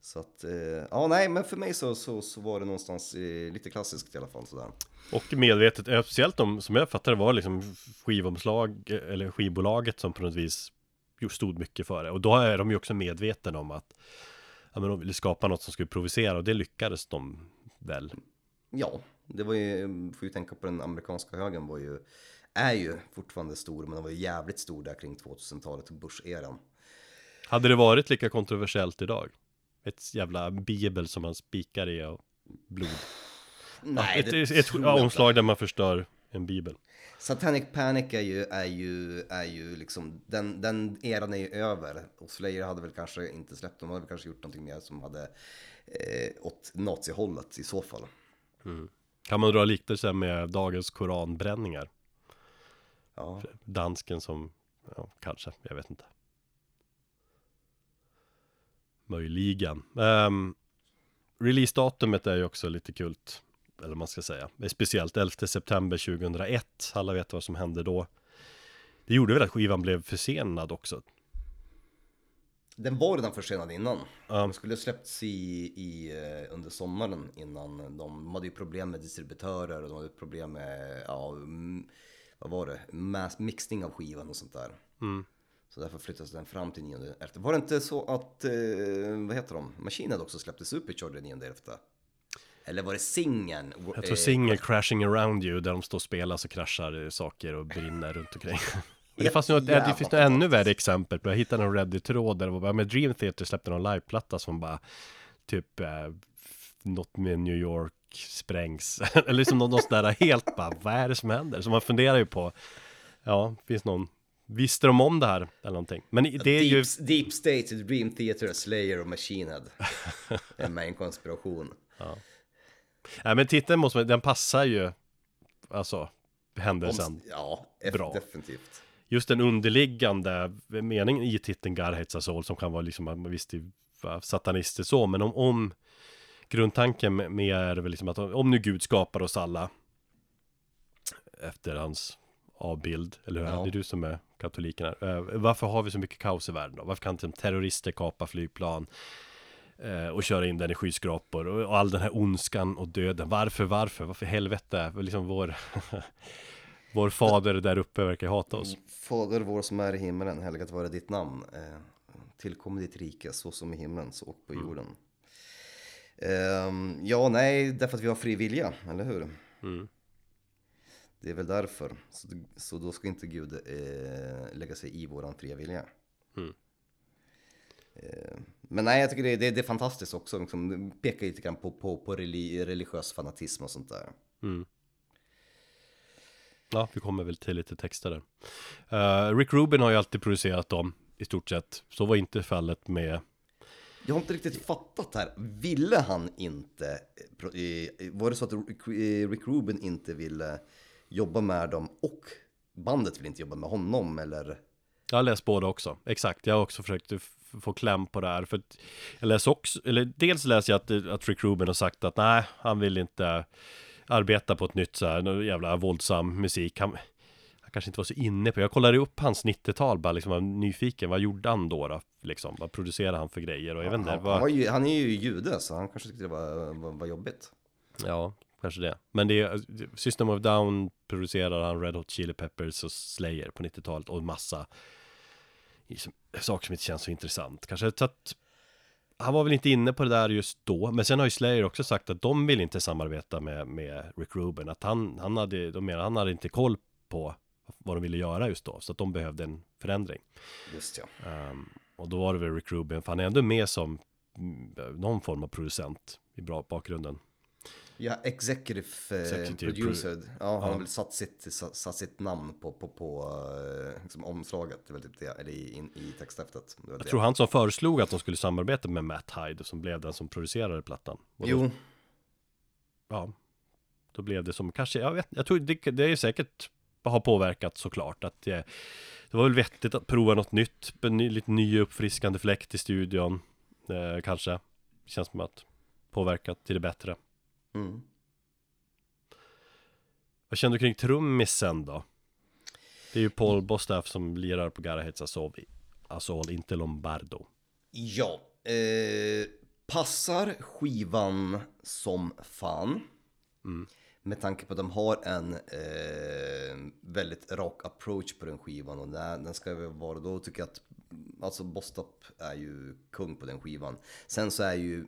Så att, eh, ja nej, men för mig så, så, så var det någonstans eh, lite klassiskt i alla fall sådär. Och medvetet, eh, speciellt om, som jag fattade var liksom skivomslag eller skivbolaget som på något vis stod mycket för det. Och då är de ju också medvetna om att ja, men de ville skapa något som skulle provocera och det lyckades de väl. Ja, det var ju, får ju tänka på den amerikanska högen var ju, är ju fortfarande stor, men den var ju jävligt stor där kring 2000-talet och Bush-eran. Hade det varit lika kontroversiellt idag? Ett jävla bibel som man spikar i och blod. Nej, ett, det ett, ett jag omslag där man förstör en bibel. Satanic Panic är ju, är ju, är ju liksom, den, den eran är ju över. Och Slayer hade väl kanske inte släppt, de hade väl kanske gjort någonting mer som hade eh, åt nazihållet i så fall. Kan man dra liknelser med dagens koranbränningar? Ja, Dansken som, ja, kanske, jag vet inte. Möjligen. Um, Releasedatumet är ju också lite kult, eller man ska säga. Speciellt 11 september 2001, alla vet vad som hände då. Det gjorde väl att skivan blev försenad också. den var redan försenad innan. Ja. Den skulle släppts i, i, eh, under sommaren innan. De, de hade ju problem med distributörer och de hade problem med, ja, vad var det, Mass, mixning av skivan och sånt där. Mm. Så därför flyttades den fram till 9 efter. Var det inte så att, eh, vad heter de, Machine också släppte Supercharger 9 efter? Eller var det singeln? Jag tror singel Crashing Around You, där de står och spelar så kraschar eh, saker och brinner runt omkring. Men det, fanns något, det finns något ännu värre exempel på, jag hittade en Reddit-tråd där det var bara med Dream Theater släppte någon liveplatta som bara typ eh, något med New York sprängs. Eller liksom något, något sånt där helt bara, vad är det som händer? Så man funderar ju på, ja, finns någon, visste de om det här eller någonting? Men i- det är ju, Deep, Deep State, Dream Theater, Slayer och Machine Head. Är med en konspiration. nej men titeln måste man, den passar ju, alltså, händelsen. Om, ja, Bra. definitivt. just den underliggande meningen i titeln us all som kan vara liksom visst är satanistiskt så men om, om grundtanken med är väl liksom att om nu Gud skapar oss alla efter hans avbild, eller hur? Ja. Det är du som är katoliken här. Eh, varför har vi så mycket kaos i världen då? Varför kan inte terrorister kapa flygplan eh, och köra in den i skyskrapor och, all den här ondskan och döden? Varför, varför? Varför helvete? Liksom vår, vår fader där uppe verkar hata oss. Fader vår som är i himmelen, helgat vare ditt namn. Eh, tillkommer ditt rike, så som i himlen, så och på Mm. jorden. Ehm, ja, nej, därför att vi har fri vilja, eller hur? Mm. Det är väl därför. Så, så då ska inte Gud eh, lägga sig i våran fria vilja. Mm. Eh, men nej, jag tycker det, det, det är fantastiskt också. Liksom, pekar lite grann på, på, på reli, religiös fanatism och sånt där. Mm. Ja, vi kommer väl till lite texter där. Eh, Rick Rubin har ju alltid producerat dem, i stort sett. Så var inte fallet med... Jag har inte riktigt fattat här. Ville han inte, eh, eh, var det så att Rick Rick Rubin inte ville jobba med dem och bandet vill inte jobba med honom eller? Jag har läst båda också, exakt. Jag har också försökt få kläm på det här. För jag läser också, eller dels läser jag att, att Rick Rubin har sagt att nej, han vill inte arbeta på ett nytt så här, jävla våldsam musik. Han, han kanske inte var så inne på, jag kollade upp hans 90-tal bara liksom var nyfiken, vad gjorde han då då? Liksom, vad producerade han för grejer? Och jag vet inte, Han, vad... han, var ju, han är ju jude så han kanske tyckte det var, var, var jobbigt. Ja, kanske det. Men det är System of Down producerar han Red Hot Chili Peppers och Slayer på 90-talet och massa saker som inte känns så intressant. Kanske så att han var väl inte inne på det där just då, men sen har ju Slayer också sagt att de vill inte samarbeta med, med Rick Rubin, att han, han hade, de menar han hade inte koll på vad de ville göra just då, så att de behövde en förändring. Just ja. Ehm, och då var det väl Rick Rubin, för han är ändå med som mm, någon form av producent i bra bakgrunden. Ja, executive, eh, Executive producer. Ja, han Ja. har väl satt sitt, satt, sitt namn på, på, på eh, liksom omslaget, det typ det, eller i, in, i texthäftet. Jag det. tror han som föreslog att de skulle samarbeta med Matt Hyde som blev den som producerade plattan. Och då, Jo, Ja, då blev det som kanske, jag vet jag tror det, det är säkert har påverkat såklart att det, det var väl vettigt att prova något nytt, ny, lite ny uppfriskande fläkt i studion eh, kanske. Känns som att påverkat till det bättre. Mm. Vad känner du kring trummisen då? Det är ju Paul Bostaff som lirar på Gara Hets Assault, Assault, inte Lombardo. Ja, eh, Passar skivan som fan. Mm. Med tanke på att de har en eh, väldigt rak approach på den skivan och den, den ska väl vara, då tycker jag att alltså Bostop är ju kung på den skivan. Sen så är ju,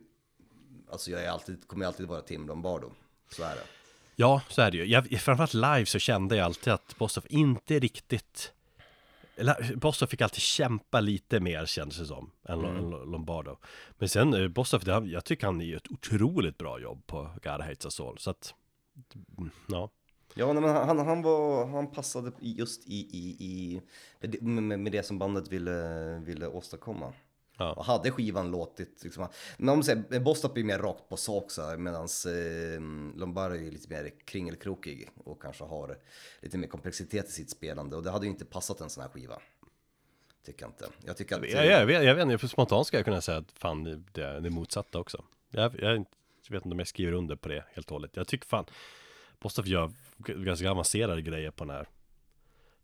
alltså jag är alltid, kommer alltid vara Tim Lombardo, så är det. Ja, så är det ju. Jag, framförallt live så kände jag alltid att Bostov inte riktigt Bostov fick alltid kämpa lite mer kändes det som än mm. Lombardo Men sen eh, Bostov, jag tycker han gör ett otroligt bra jobb på God Hates Us All Så att, ja Ja, men han, han, var, han passade just i, i, i med, med det som bandet ville, ville åstadkomma. Ja. Och hade skivan låtit, liksom, men säger, Bostop är mer rakt på sak så medan eh, Lombardi är lite mer kringelkrokig och kanske har lite mer komplexitet i sitt spelande och det hade ju inte passat en sån här skiva. Tycker jag inte. Jag tycker att... Jag, jag, vet, jag vet inte, för spontant ska jag kunna säga att fan det är det motsatta också. Jag, jag, jag vet inte om jag skriver under på det helt och hållet. Jag tycker fan Bostop gör ganska avancerade grejer på den här.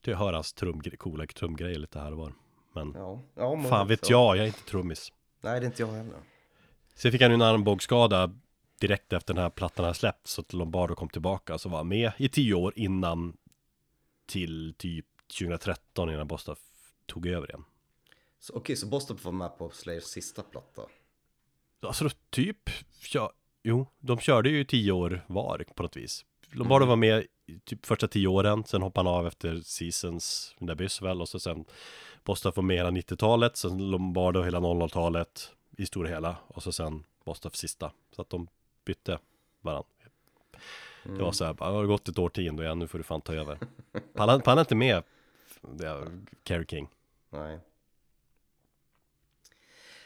Jag hör hans trum, coola trumgrejer lite här och var. Men, ja. Ja, fan vet jag, jag är inte trummis. Nej, det är inte jag heller. Sen fick han ju en armbågsskada direkt efter den här plattan hade släppts. Så att Lombardo kom tillbaka. Så var med i tio år innan till typ 2013 innan Bostop tog över igen. Okej, okay, så Bostop var med på Slayers sista platta? Alltså typ, ja, jo, de körde ju tio år var på något vis. Lombardo mm. var med typ första tio åren, sen hoppade han av efter Seasons med Byss väl och så sen Bostaf var med hela 90-talet, sen Lombardo hela 00-talet i stora hela och så sen Bostaf sista. Så att de bytte varandra. Mm. Det var så här, det har gått ett årtionde ja, nu får du fan ta över. Pallar inte med Kerry King. Nej.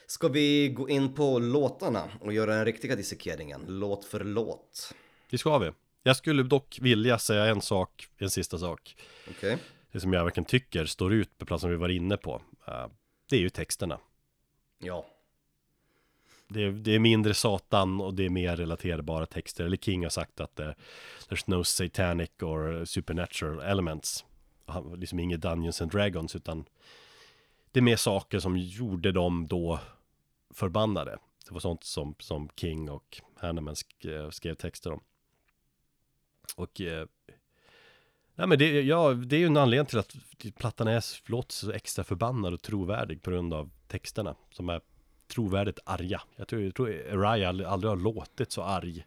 Ska vi gå in på låtarna och göra den riktiga dissekeringen, låt för låt? Det ska vi. Jag skulle dock vilja säga en sak, en sista sak. Okej. Okay. Det som jag verkligen tycker står ut på platsen vi var inne på. Uh, det är ju texterna. Ja. Det är, det är, mindre satan och det är mer relaterbara texter. Eller King har sagt att det, there's no satanic or supernatural elements. Liksom inget Dungeons and Dragons utan det är mer saker som gjorde dem då förbannade. Det var sånt som, som King och Hanneman skrev, skrev texter om. Och eh, Nej men det, ja, det är ju en anledning till att plattan är, låter så extra förbannad och trovärdig på grund av texterna som är trovärdigt arga. Jag tror, jag tror Araya aldrig, aldrig har låtit så arg,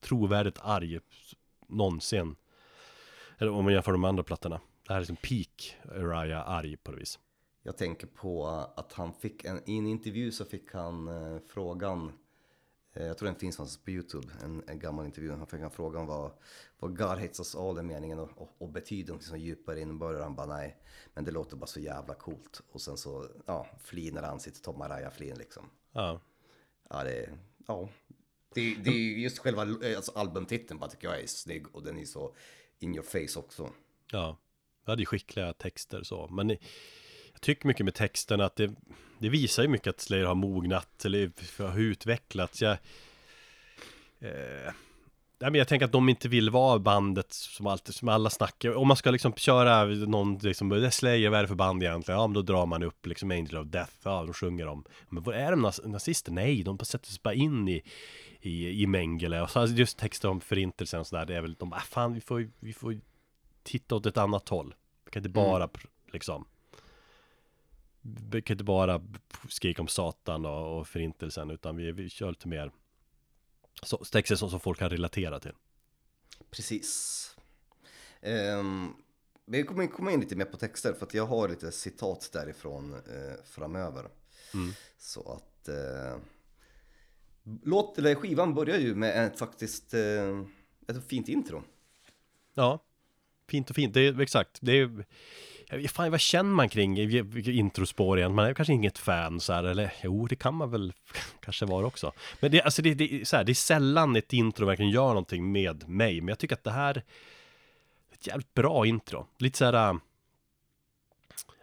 trovärdigt arg någonsin. Eller om man jämför de andra plattorna. Det här är liksom peak Araya arg på det vis. Jag tänker på att han fick en, i en intervju så fick han eh, frågan jag tror den finns någonstans på Youtube, en, en gammal intervju. Han fick en fråga om vad, vad God hates us all är meningen och, och, och betyder något som djupare innebörd. Han bara nej, men det låter bara så jävla coolt. Och sen så, ja, flinar han sitt Tom Araya-flin liksom. Ja. Ja, det, ja. Det, det är just själva alltså albumtiteln bara tycker jag är snygg och den är så in your face också. Ja, det ju skickliga texter så, men jag tycker mycket med texten att det det visar ju mycket att Slayer har mognat eller har utvecklats. Jag, eh, men jag tänker att de inte vill vara bandet som, alltid, som alla snackar Om man ska liksom köra någon, liksom, det är Slayer, vad är det för band egentligen? Ja, men då drar man upp liksom Angel of Death, ja, de sjunger om Men vad är de nazister? Nej, de sätter sig bara in i, i, i Mengele Och så just texter om förintelsen och sådär, det är väl, de bara, ah, fan vi får, vi får titta åt ett annat håll Vi kan inte bara, mm. liksom vi kan inte bara skrika om Satan och, och förintelsen utan vi, vi kör lite mer så, texter som, som folk kan relatera till. Precis. Um, vi kommer komma in lite mer på texter för att jag har lite citat därifrån uh, framöver. Mm. Så att uh, låt, eller skivan börjar ju med ett faktiskt uh, ett fint intro. Ja, fint och fint, det är exakt. Det är Eh, fan, vad känner man kring introspår igen? Man är kanske inget fan så här, eller jo, det kan man väl kanske vara också. Men det, alltså det, det, så här, det är sällan ett intro verkligen gör någonting med mig, men jag tycker att det här är ett jävligt bra intro. Lite så här, äh,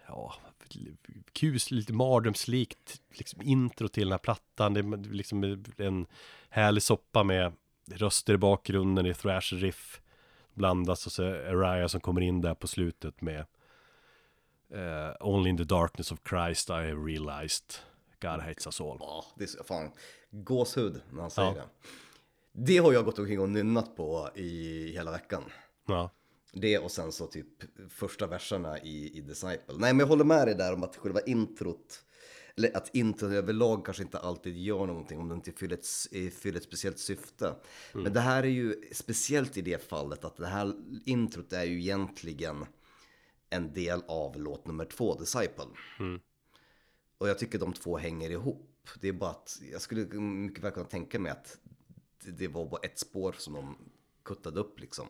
ja, kus, lite mardrömslikt liksom intro till den här plattan. Det är liksom en härlig soppa med röster i bakgrunden i thrash riff blandas och så är Raya som kommer in där på slutet med Uh, only in the darkness of Christ I realized God hates us all. Ja, det är så fan gåshud när han säger Ja. det. Det har jag gått omkring och nynnat på i hela veckan. Ja, Det och sen så typ första verserna i, i Disciple. Nej men jag håller med dig där om att själva introt, eller att introt överlag kanske inte alltid gör någonting om det inte fyller ett, eh, fyller ett speciellt syfte. Men det här är ju speciellt i det fallet att det här introt är ju egentligen en del av låt nummer två, Disciple. Och jag tycker de två hänger ihop. Det är bara att jag skulle mycket väl kunna tänka mig att det, var bara ett spår som de kuttade upp liksom.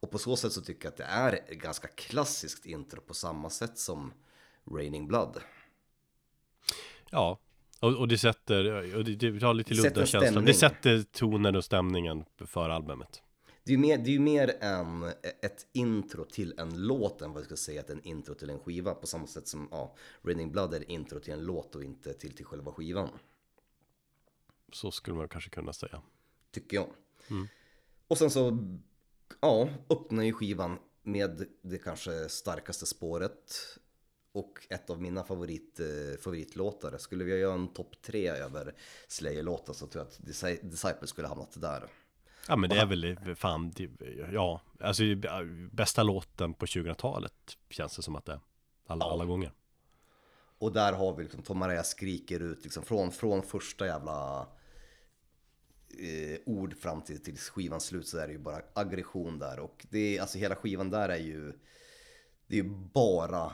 Och på så sätt så tycker jag att det är ganska klassiskt intro på samma sätt som Raining Blood. ja. Och, och det sätter, och det, det har lite Det sätter ludda stämning. Det sätter tonen och stämningen för albumet. Det är ju mer, det är mer en, ett intro till en låt än vad jag skulle säga att en intro till en skiva. På samma sätt som ja, Raining Blood är intro till en låt och inte till, till själva skivan. Så skulle man kanske kunna säga. Tycker jag. Och sen så, ja, öppnar ju skivan med det kanske starkaste spåret. Och ett av mina favorit, eh, favoritlåtar. Skulle vi göra en topp tre över Slayer-låtar så tror jag att Disci- Disciple skulle hamnat där. Ja men det är väl fan, ja, alltså bästa låten på 2000-talet känns det som att det är. Alla, alla gånger. Och där har vi liksom Tom Araya skriker ut liksom från, från första jävla eh, ord fram till, till skivans slut så är det ju bara aggression där. Och det är, alltså hela skivan där är ju, det är ju bara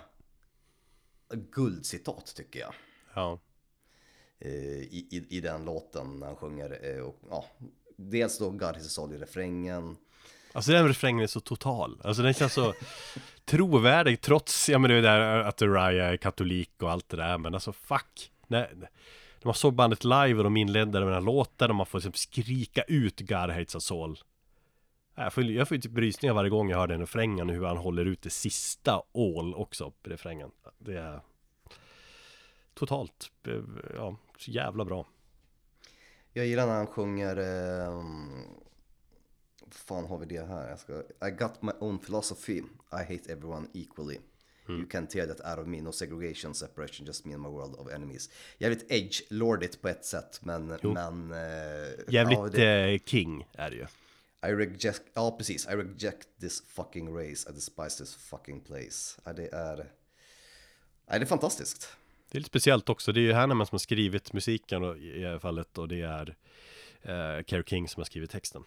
guldcitat tycker jag. Ja. eh, I, i, I den låten när han sjunger. eh, Och, ja, dels då God is a soul i refrängen. Alltså den refrängen är så total. Alltså den känns så trovärdig trots, ja men det är där att Uriah är katolik och allt det där. Men alltså fuck. När, när man såg bandet live och de inledde med den här låten och man får liksom skrika ut God hates us all. Jag får, jag får ju typ rysningar varje gång jag hör den refrängen hur han håller ut det sista all också på refrängen. Det är totalt, eh, ja, så jävla bra. Jag gillar när han sjunger... Eh, fan har vi det här? Jag ska, I got my own philosophy. I hate everyone equally. You can tear that out of me. No segregation, separation, just me and my world of enemies. Jävligt edge-lordigt på ett sätt, men... men eh, Jävligt ja, det, eh, king är det ju. I reject... Ja, precis. I reject this fucking race. I despise this fucking place. Ja, det är... Ja, det är fantastiskt. Det är lite speciellt också, det är ju Hanneman som har skrivit musiken och, i det här fallet och det är eh, Kerry King som har skrivit texten.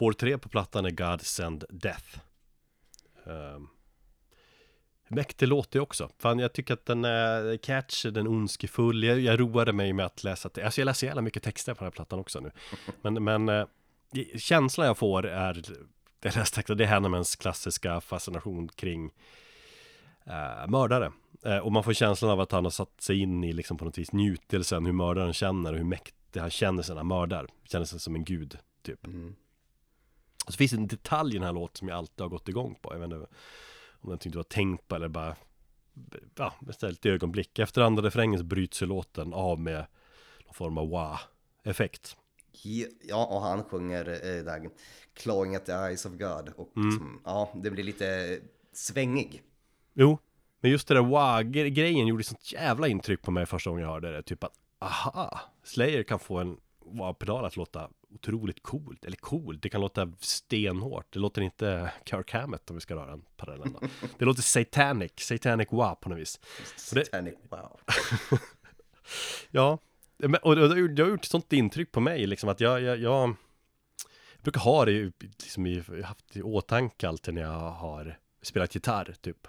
Spår tre på plattan är God Send Death. Um, mäktig låt det också. Fan, jag tycker att den är catchy, den är ondskefull. Jag, jag roade mig med att läsa, alltså jag läser jävla mycket texter på den här plattan också nu. Men, men eh, känslan jag får är det läste det är Hannemans klassiska fascination kring eh, mördare. Eh, och man får känslan av att han har satt sig in i liksom på något vis njutelsen, hur mördaren känner och hur mäktig han känner sig när han mördar. Känner sig som en gud, typ. Mm. Så finns det en detalj i den här låten som jag alltid har gått igång på. Jag vet inte om jag tyckte det var tänkt på eller bara Ja, beställt i ögonblick. Efter andra refrängen så bryts ju låten av med någon form av wow-effekt. Ja, och han sjunger eh, där Clawing at the eyes of God. Och Mm. liksom, ja, det blir lite svängig. Jo, men just det där wow-grejen gjorde sånt jävla intryck på mig första gången jag hörde det. Typ att, aha, Slayer kan få en wow-pedal att låta otroligt coolt. Eller coolt, det kan låta stenhårt. Det låter inte Kirk Hammett om vi ska röra en parallell. Det låter satanic, satanic wow på något vis. Och det- Satanic, wow. Ja, och det har gjort- sånt intryck på mig liksom att jag, jag, jag brukar ha det liksom i, haft i åtanke alltid när jag har spelat gitarr typ.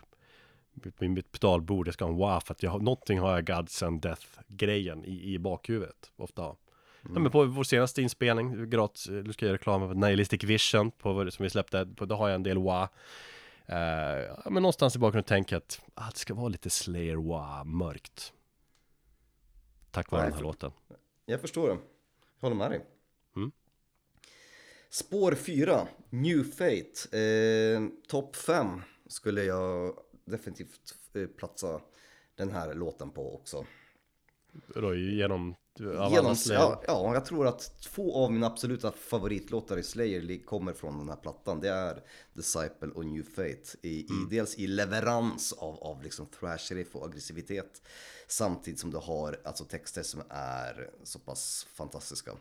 På mitt pedalbord, jag ska ha en wow för att jag någonting har jag Gods and Death grejen i, i bakhuvudet ofta. Ja, men på vår senaste inspelning, gratis, du ska göra reklam för Nihilistic Vision på, som vi släppte, på, då har jag en del wow. Eh, ja, men någonstans i bakgrunden tänker jag att ah, det ska vara lite Slayer wow mörkt. Tack vare den här låten. Jag förstår det. Jag håller med dig. Mm. Spår 4, New Fate. Eh, Topp 5 skulle jag definitivt eh, platsa den här låten på också. Då genom av alla Genom, Slayer. ja, ja, jag tror att två av mina absoluta favoritlåtar i Slayer kommer från den här plattan. Det är Disciple och New Fate. I, i, dels i leverans av, av liksom thrash riff och aggressivitet. Samtidigt som du har alltså texter som är så pass fantastiska.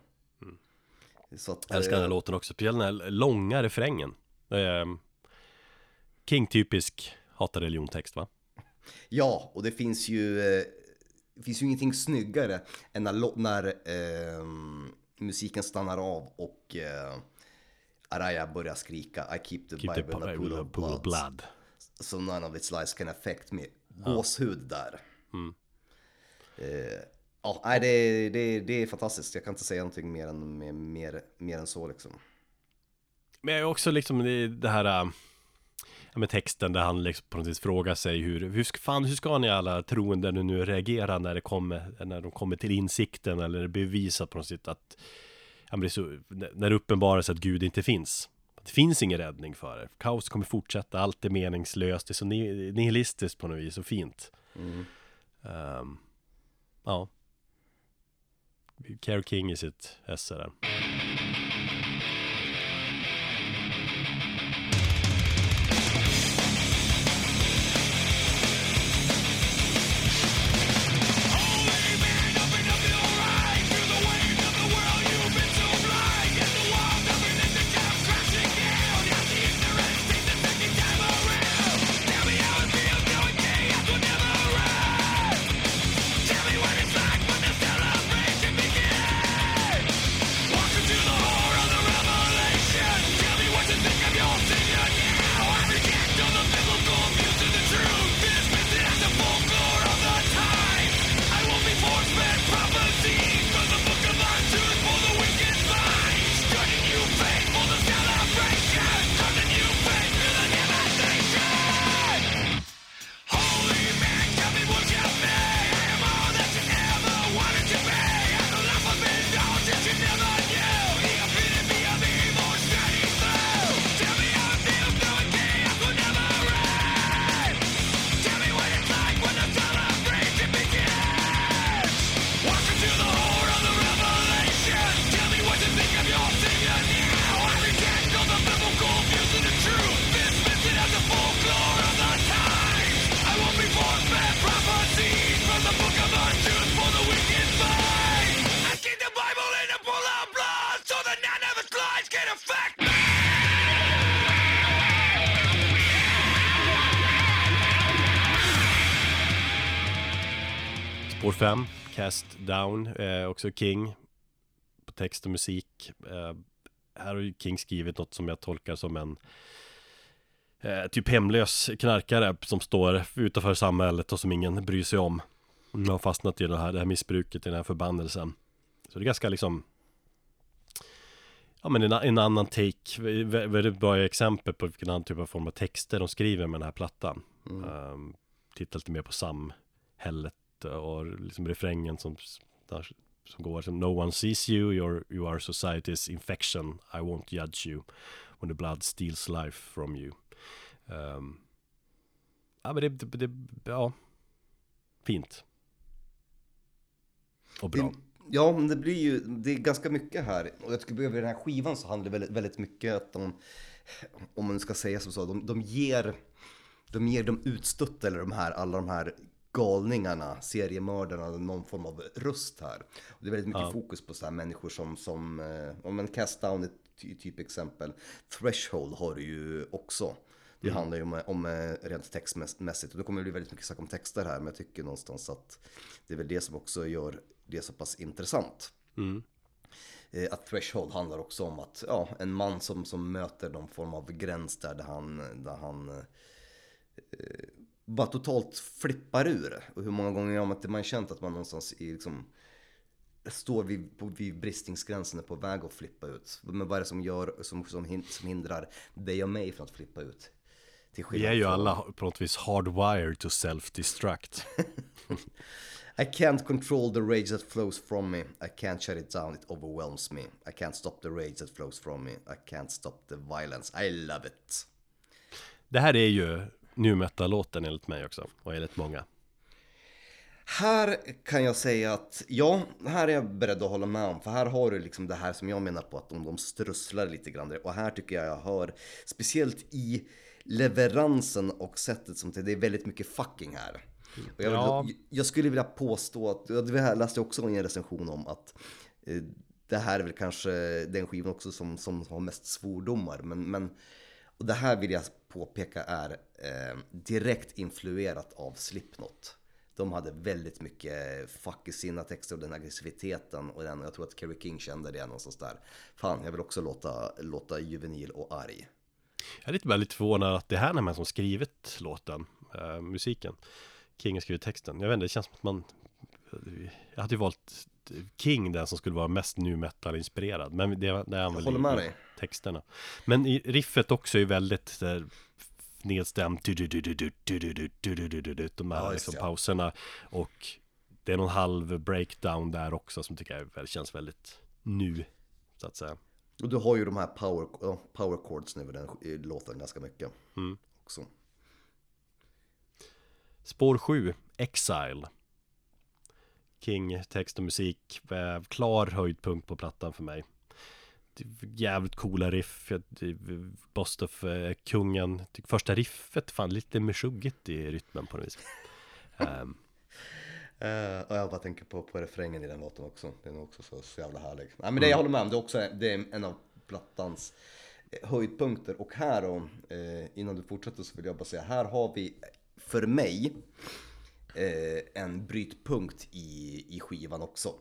Så att, Jag älskar den här eh, låten också, speciellt den här långa refrängen. Eh, King-typisk hata religion-text va? Ja, och det finns ju, eh, det finns ju ingenting snyggare än när, när eh, musiken stannar av och eh, Araya börjar skrika I keep the Keep Bible in a pool of blood. blood. So none of its lies can affect me. Gåshud där. Mm. Eh, ja, nej, det, det, det är fantastiskt. Jag kan inte säga någonting mer än, mer, mer, mer än så liksom. Men jag är också liksom det, det här äh, ja, med texten där han liksom på något vis frågar sig hur, hur, fan, hur ska ni alla troende nu, nu reagera när, det kommer, när de kommer till insikten eller blir bevisat på något sätt att det är så, när det uppenbarar sig att Gud inte finns. Det finns ingen räddning för det. Kaos kommer fortsätta, allt är meningslöst, det är så ni- nihilistiskt på något vis och fint. Mm. Ehm, ja. Care King i sitt esse där. 5, Cast Down, eh, också King på text och musik. Eh, här har ju King skrivit något som jag tolkar som en eh, typ hemlös knarkare som står utanför samhället och som ingen bryr sig om. Mm, har fastnat i det här, det här missbruket, i den här förbannelsen. Så det är ganska liksom Ja men en, en annan take, vä- väldigt bra exempel på vilken annan typ av form av texter de skriver med den här plattan. Mm. Um, tittar lite mer på samhället och liksom refrängen som, där, som går som No one sees you, you're, you are society's infection, I won't judge you when the blood steals life from you. Um, ja men det, det, det, ja, fint. Och bra. Det, ja, men det blir ju, det är ganska mycket här. Och jag tycker över den här skivan så handlar det väldigt, väldigt mycket att de, om man ska säga som så, de, de ger, de ger de utstötta eller de här, alla de här galningarna, seriemördarna, någon form av röst här. Och det är väldigt mycket Ja. fokus på så här människor som, som eh, om en Cast Down ett ty, typ exempel. Threshold har du ju också. Det handlar ju om, om eh, rent textmässigt och det kommer bli väldigt mycket snack om texter här men jag tycker någonstans att det är väl det som också gör det så pass intressant. Mm. Eh, Att Threshold handlar också om att ja, en man som, som möter någon form av gräns där, där han, där han eh, bara totalt flippar ur. Och hur många gånger har man inte man känt att man någonstans i liksom står vid, på, vid bristningsgränsen är på väg att flippa ut. Men vad är det som gör, som, som, hin- som hindrar dig och mig från att flippa ut? Vi är ju alla på något vis hardwired to self-destruct. I can't control the rage that flows from me. I can't shut it down, it overwhelms me. I can't stop the rage that flows from me. I can't stop the violence. I love it. Det här är ju nu metal-låten enligt mig också, och enligt många. Här kan jag säga att ja, här är jag beredd att hålla med om. För här har du liksom det här som jag menar på att de, de strösslar lite grann. Och här tycker jag jag hör, speciellt i leveransen och sättet som det är väldigt mycket fucking här. Och jag, Ja. jag, skulle vilja påstå att, det här läste jag också i en recension om att eh, det här är väl kanske den skivan också som, som har mest svordomar. Men, men och det här vill jag påpeka är eh, direkt influerat av Slipknot. De hade väldigt mycket fuck i sina texter och den aggressiviteten och den, jag tror att Kerry King kände det någonstans där. Fan, jag vill också låta, låta juvenil och arg. Jag är lite väldigt förvånad att det här är man som skrivit låten, eh, musiken. King har skrivit texten. Jag vet inte, det känns som att man... Jag hade ju valt King den som skulle vara mest nu metal-inspirerad. Men det, det är han väl i, i texterna. Men i, riffet också är väldigt där, nedstämt. De här ja, liksom, ja. pauserna. Och det är någon halv breakdown där också som tycker jag känns väldigt nu. Så att säga. Och du har ju de här power, power chords nu i den låten ganska mycket. Mm. Också. Spår 7, Exile. King, text och musik, eh, klar höjdpunkt på plattan för mig Jävligt coola riff, Jag- det är Bostoff, eh, kungen Tycker första riffet, fan lite meshuggigt i rytmen på något vis Ehm, Eh, och jag bara tänker på, på refrängen i den låten också. Den är också så, så jävla härlig. Nej, men det jag håller med om, det är också det är en av plattans eh, höjdpunkter. Och här då, eh, innan du fortsätter så vill jag bara säga, här har vi för mig eh, en brytpunkt i, i skivan också.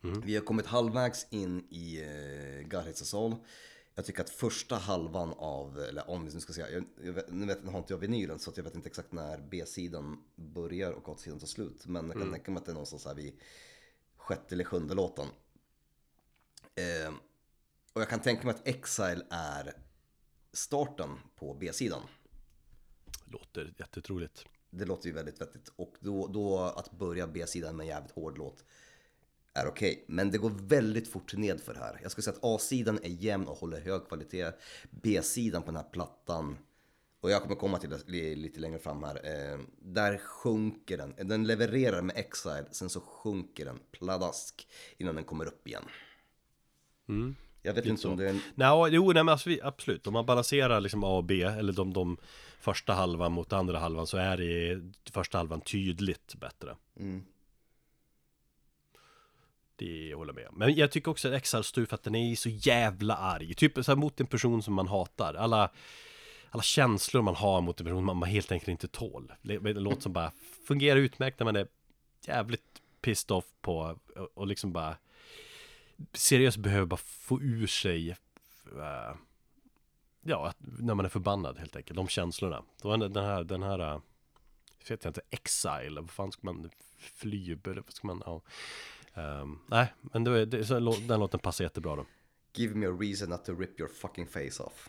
Vi har kommit halvvägs in i eh, All. Jag tycker att första halvan av, eller om vi nu ska säga, jag, jag vet, nu vet, har inte jag vinylen så jag vet inte exakt när B-sidan börjar och A-sidan tar slut. Men jag kan tänka mig att det är någonstans här vid sjätte eller sjunde låten. Eh, och jag kan tänka mig att Exile är starten på B-sidan. Låter jättetroligt det låter ju väldigt vettigt. Och då, då att börja B-sidan med en jävligt hård låt är okej. Men det går väldigt fort nedför här. Jag skulle säga att A-sidan är jämn och håller hög kvalitet. B-sidan på den här plattan, och jag kommer komma till det lite längre fram här. Eh, där sjunker den. Den levererar med Exile, sen så sjunker den pladask innan den kommer upp igen. mm. Jag vet inte om det är en... Nej, jo, nej men alltså, vi- absolut. Om man balanserar liksom A och B, eller de, de första halvan mot andra halvan, så är det första halvan tydligt bättre. Mm. Det håller jag med om. Men jag tycker också att Exile står för att den är så jävla arg. Typ så här mot en person som man hatar. Alla, alla känslor man har mot en person man, man helt enkelt inte tål. Det låter som bara fungerar utmärkt när man är jävligt pissed off på och, och liksom bara seriöst behöver bara få ur sig äh, ja, när man är förbannad helt enkelt. De känslorna. Då är den här, den här eh, vet jag inte, exile, vad fan ska man fly, eller vad ska man, ja. Um, nej, men det, det, så, den låten passar jättebra då. Give me a reason not to rip your fucking face off.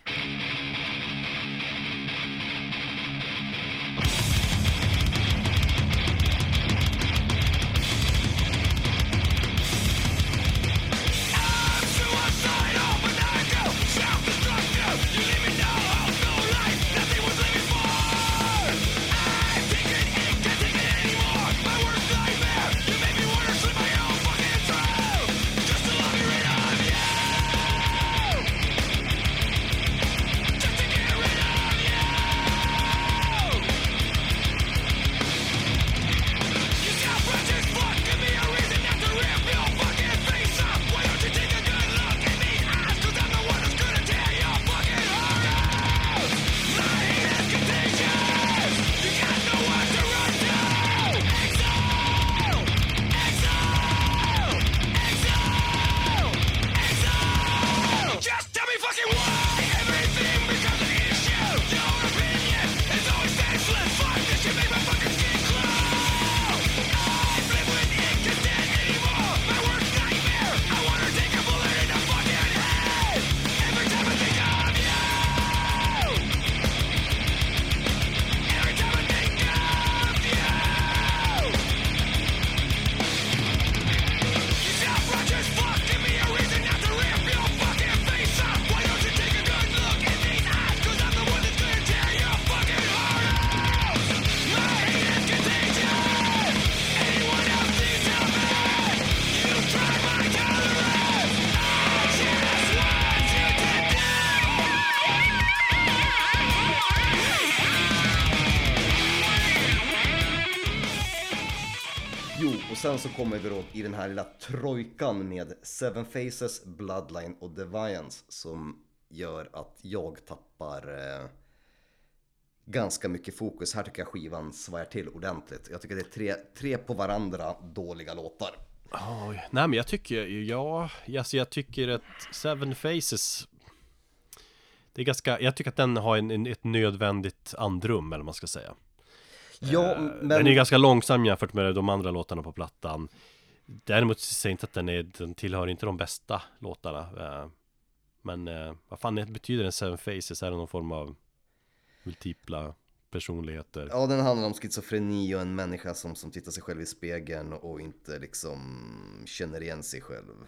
Kommer vi då i den här lilla trojkan med Seven Faces, Bloodline och Deviance som gör att jag tappar eh, ganska mycket fokus. Här tycker jag skivan svajar till ordentligt. Jag tycker det är tre, tre på varandra dåliga låtar. Oj. Nej men jag tycker, ja, alltså jag tycker att Seven Faces Det är ganska, jag tycker att den har en, en, ett nödvändigt andrum eller vad man ska säga Ja, Eh, men... Den är ganska långsam jämfört med de andra låtarna på plattan Däremot säger jag inte att den är, den tillhör inte de bästa låtarna eh, Men eh, vad fan betyder en Seven Faces? Är det någon form av multipla personligheter? Ja, den handlar om schizofreni och en människa som, som tittar sig själv i spegeln och inte liksom känner igen sig själv.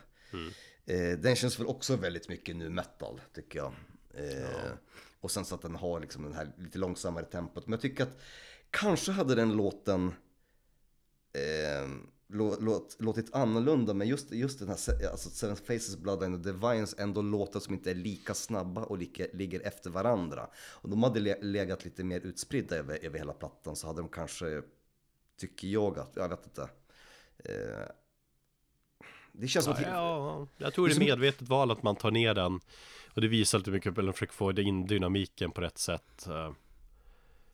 Eh, den känns väl också väldigt mycket nu metal, tycker jag. Eh, Och sen så att den har liksom den här lite långsammare tempot. Men jag tycker att kanske hade den låten eh, lå, låt, låtit annorlunda. Men just, just den här alltså Seven Faces, Bloodline och Deviance ändå låtar som inte är lika snabba och lika, ligger efter varandra. Om de hade le, legat lite mer utspridda över, över hela plattan så hade de kanske, tycker jag att, jag vet inte. Eh, det känns som att... Ja, jag tror det är medvetet val att man tar ner den Och det visar lite mycket, eller försöker få in dynamiken på rätt sätt Eh,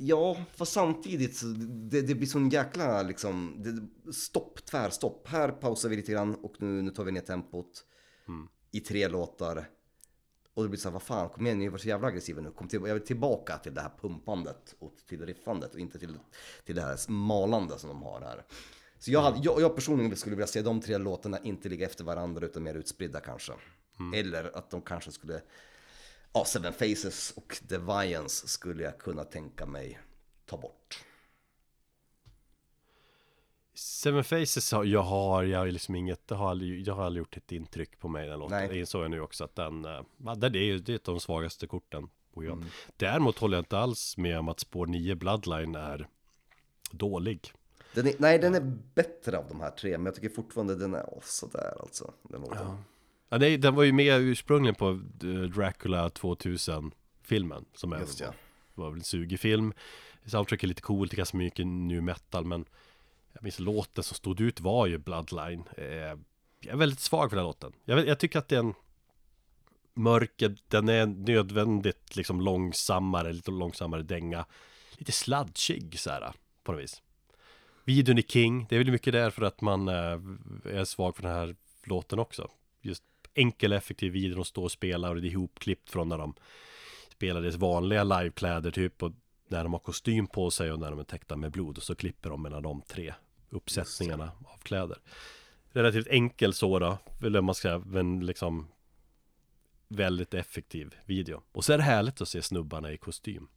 Ja, fast samtidigt så det, det blir sån jäkla liksom, det, stopp, tvärstopp. Här pausar vi lite grann och nu, nu tar vi ner tempot i tre låtar. Och det blir så här, vad fan, kom igen, ni var så jävla aggressiva nu. Kom till, jag vill tillbaka till det här pumpandet och till riffandet och inte till, till det här malande som de har här. Så jag, hade, jag, jag personligen skulle vilja se de tre låtarna inte ligga efter varandra utan mer utspridda kanske. Eller att de kanske skulle Ja, Seven Faces och Deviance skulle jag kunna tänka mig ta bort. Seven Faces har jag har jag liksom inget, det har aldrig, jag har aldrig gjort ett intryck på mig den låten. Nej. Det insåg jag nu också att den, eh, det är ju det är de svagaste korten på skivan. Däremot håller jag inte alls med om att spår 9 Bloodline är dålig. Den är, nej, den är bättre av de här tre, men jag tycker fortfarande den är oh, sådär alltså. Den låten. Ja, nej, den var ju med ursprungligen på eh, Dracula 2000 filmen som är, Just ja. var, väl en sugig film. Soundtrack är lite coolt, det är ganska mycket new metal men jag minns låten som stod ut var ju Bloodline. Eh, jag är väldigt svag för den här låten. Jag, jag tycker att det är en mörker, den är nödvändigt liksom långsammare, lite långsammare dänga. Lite sludgig så här på något vis. Videon är king, det är väl mycket därför att man eh, är svag för den här låten också. Just enkel effektiv video, de står och spelar och det är ihopklippt från när de spelar deras vanliga livekläder typ och när de har kostym på sig och när de är täckta med blod och så klipper de mellan de tre uppsättningarna av kläder. Relativt enkel så då, eller man ska, men liksom väldigt effektiv video. Och så är det härligt att se snubbarna i kostym.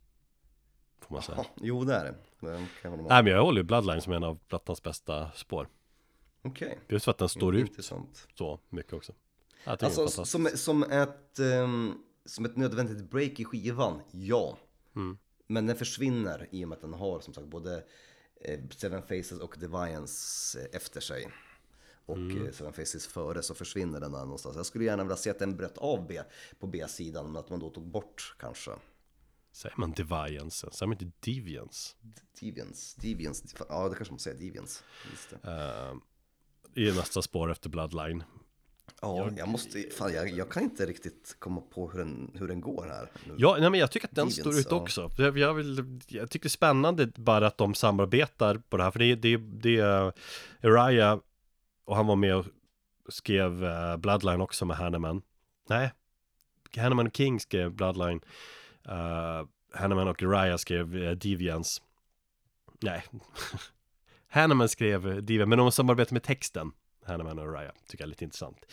Får man säga. Ja, jo det är det. det kan med. Nej men jag håller ju Bloodline som en av plattans bästa spår. Okej. Just för att den står ut så mycket också. Alltså som, som, ett, ehm, som ett nödvändigt break i skivan, ja. Mm. Men den försvinner i och med att den har som sagt både eh, Seven Faces och Deviance eh, efter sig. Och Mm. eh, Seven Faces före så försvinner den där någonstans. Jag skulle gärna vilja se att den bröt av B på B-sidan men att man då tog bort kanske. Säger man Deviance? Säger man inte Deviance? Deviance, Deviance, ja det kanske man säger, Deviance. Just det. Uh, I nästa spår efter Bloodline. Ja, jag måste, fan jag, jag kan inte riktigt komma på hur den, hur den går här. nu. Ja, nej, men jag tycker att den Deviance, står ut också. Jag, jag, vill, jag tycker det är spännande bara att de samarbetar på det här. För det, är- det, det är Uriah och han var med och skrev eh, Bloodline också med Hanneman. Nej, Hanneman och King skrev Bloodline. Uh, Hanneman och Uriah skrev uh, Deviance. Nej, Hanneman skrev Deviance, men de samarbetar med texten. Hanneman och Uriah, tycker jag är lite intressant.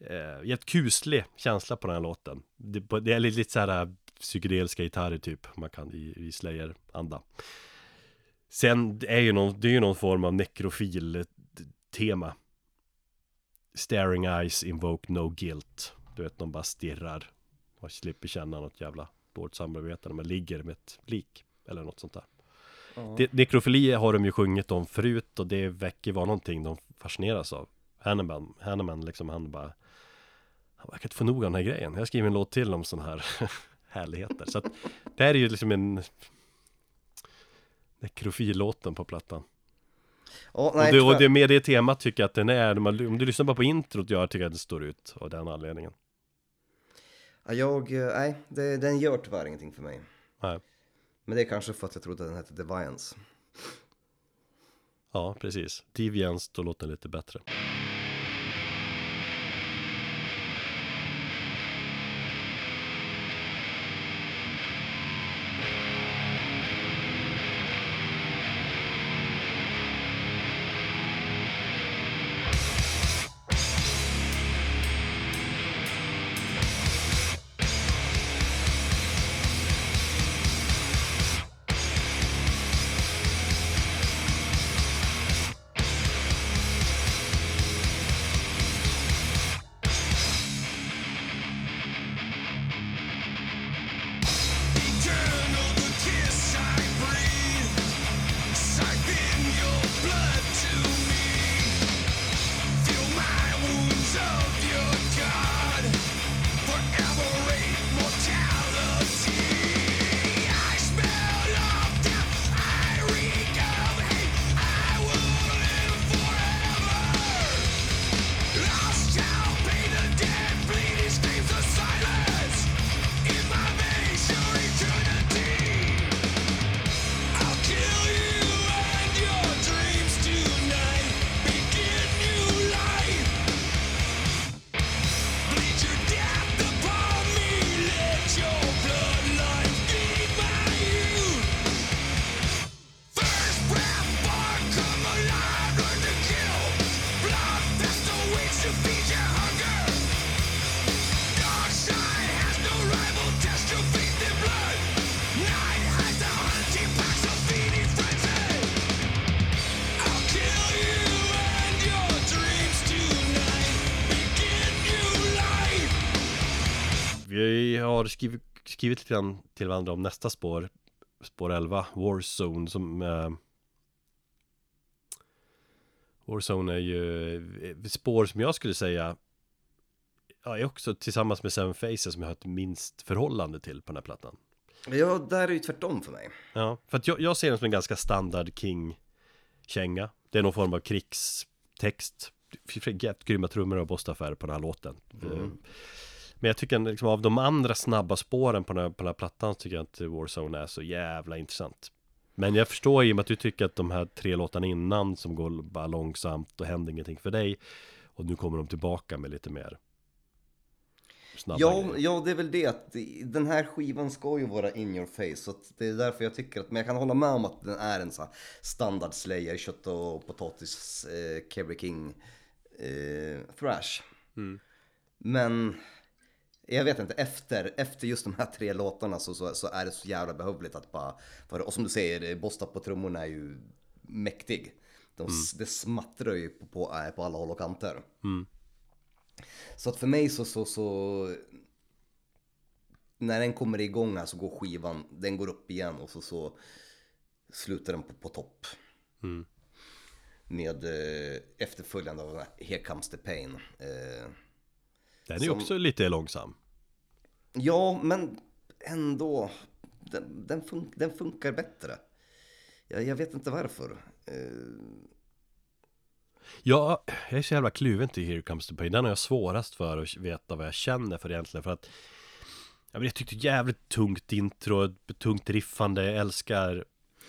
Eh, jävligt kuslig känsla på den här låten. Det, på- det är lite, lite så här eh, psykedeliska gitarrer typ, man kan i, i Slayer-anda. Sen det är ju någon, det är ju någon form av nekrofil-tema. Staring eyes invoke no guilt. Du vet, de bara stirrar och slipper känna något jävla dåligt samarbete när man ligger med ett lik eller något sånt där. Det, nekrofili har de ju sjungit om förut och det väcker vara någonting de fascineras av. Hanneman, Hanneman liksom han bara Han verkar inte få nog av den här grejen. Jag skriver en låt till om sådana här härligheter. Så att det här är ju liksom en Nekrofillåten på plattan. Och, nej, det, och det med det temat tycker jag att den är, om du lyssnar bara på introt, jag tycker att den står ut av den anledningen. Ja, jag, eh, nej, det, den gör tyvärr ingenting för mig. Nej. Men det är kanske för att jag trodde att den hette Deviance. Ja, precis. Deviance, då låter den lite bättre. Har skrivit, skrivit lite grann till varandra om nästa spår Spår 11, Warzone som eh, Warzone är ju ett spår som jag skulle säga Ja, är också tillsammans med Seven Faces som jag har ett minst förhållande till på den här plattan. Ja, där är det ju tvärtom för mig. Ja, för att jag, jag ser den som en ganska standard King-känga. Det är någon form av krigstext. Jävligt grymma trummor och bostaffärer på den här låten. Eh, Men jag tycker liksom, av de andra snabba spåren på den, här, på den här plattan så tycker jag inte Warzone är så jävla intressant Men jag förstår i och med att du tycker att de här tre låtarna innan som går bara långsamt och händer ingenting för dig Och nu kommer de tillbaka med lite mer Snabba Ja, grejer. ja, det är väl det att den här skivan ska ju vara in your face. Så det är därför jag tycker att, men jag kan hålla med om att den är en sån här standard Slayer, kött och potatis, eh, Kerry King, eh, thrash. Men Jag vet inte, efter, efter just de här tre låtarna så, så, så är det så jävla behövligt att bara... För, och som du säger, Bosta på trummorna är ju mäktig. De, Det smattrar ju på, på, äh, på alla håll och kanter. Så att för mig så, så, så... När den kommer igång här så går skivan, den går upp igen och så, så slutar den på, på topp. Med eh, efterföljande av Here Comes the Pain. Eh, Den är ju Som- också lite långsam. Ja, men ändå. Den, den, fun- den funkar bättre. Jag, jag vet inte varför. Eh, Ja, jag är så jävla kluven till Here Comes the Pain. Den har jag svårast för att veta vad jag känner för egentligen. För att jag, jag tyckte jävligt tungt intro, tungt riffande. Jag älskar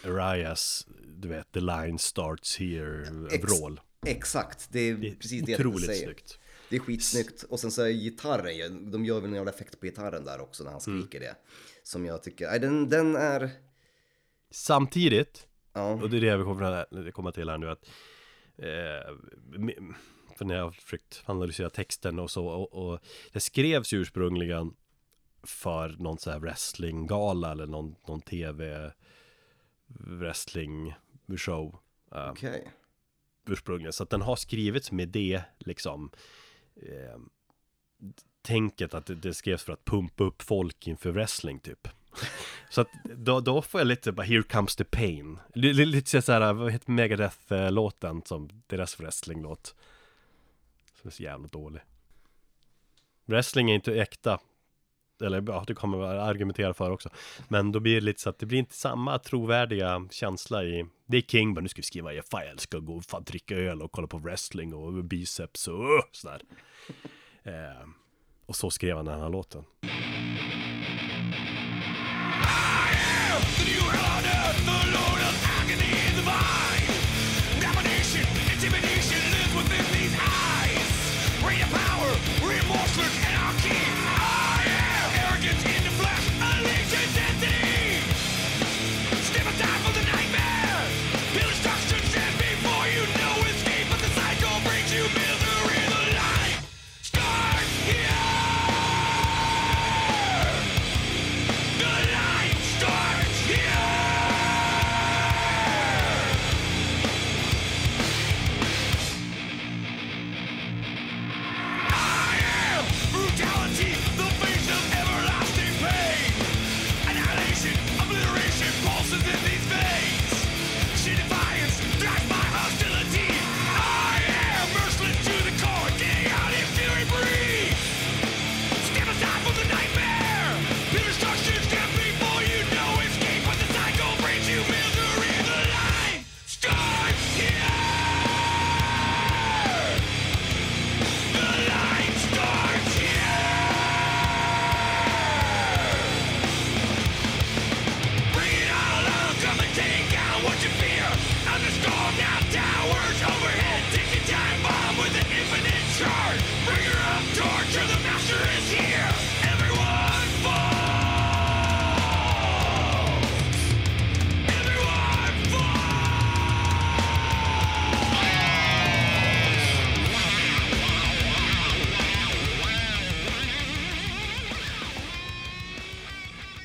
Arias, du vet, the line starts here, Ex- vrål. exakt, det är Det precis det jag tänkte otroligt snyggt. Det är skitsnyggt. Och sen så är gitarren, de gör väl en jävla effekt på gitarren där också när han Mm. skriker det. Som jag tycker, nej, den, den är... Samtidigt, Ja, och det är det vi kommer komma till här nu att eh, För när jag har försökt analysera texten och så och, och Det skrevs ju ursprungligen För någon sån här wrestlinggala eller någon, någon tv Wrestling show eh, okej. ursprungligen Så att den har skrivits med det liksom eh, Tänket att det, det skrevs för att pumpa upp folk inför wrestling typ. Så att då, då får jag lite bara Here comes the pain. L- Lite såhär, vad heter Megadeth-låten som deras wrestlinglåt. Som är så jävla dålig. Wrestling är inte äkta. Eller ja, det kommer jag argumentera för också. Men då blir det lite så att det blir inte samma trovärdiga känsla i Det är King, bara nu ska vi skriva i jag ska gå och fan dricka öl och kolla på wrestling och biceps och uh, sådär. Eh, Och så skrev han den här låten. The new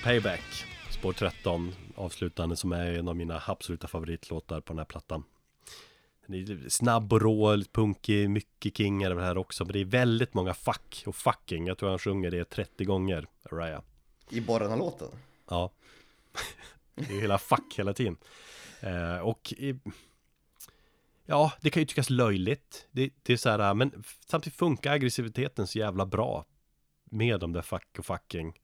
Payback Spår 13 Avslutande som är en av mina absoluta favoritlåtar på den här plattan. Snabb och rå, punkig, mycket King är det här också Men det är väldigt många fuck och fucking. Jag tror han sjunger det 30 gånger, Araya. I bara den här låten? Ja. Det är hela fuck hela tiden. Eh, Och i, Ja, det kan ju tyckas löjligt. Det, det är så här, men samtidigt funkar aggressiviteten så jävla bra Med de där fuck och fucking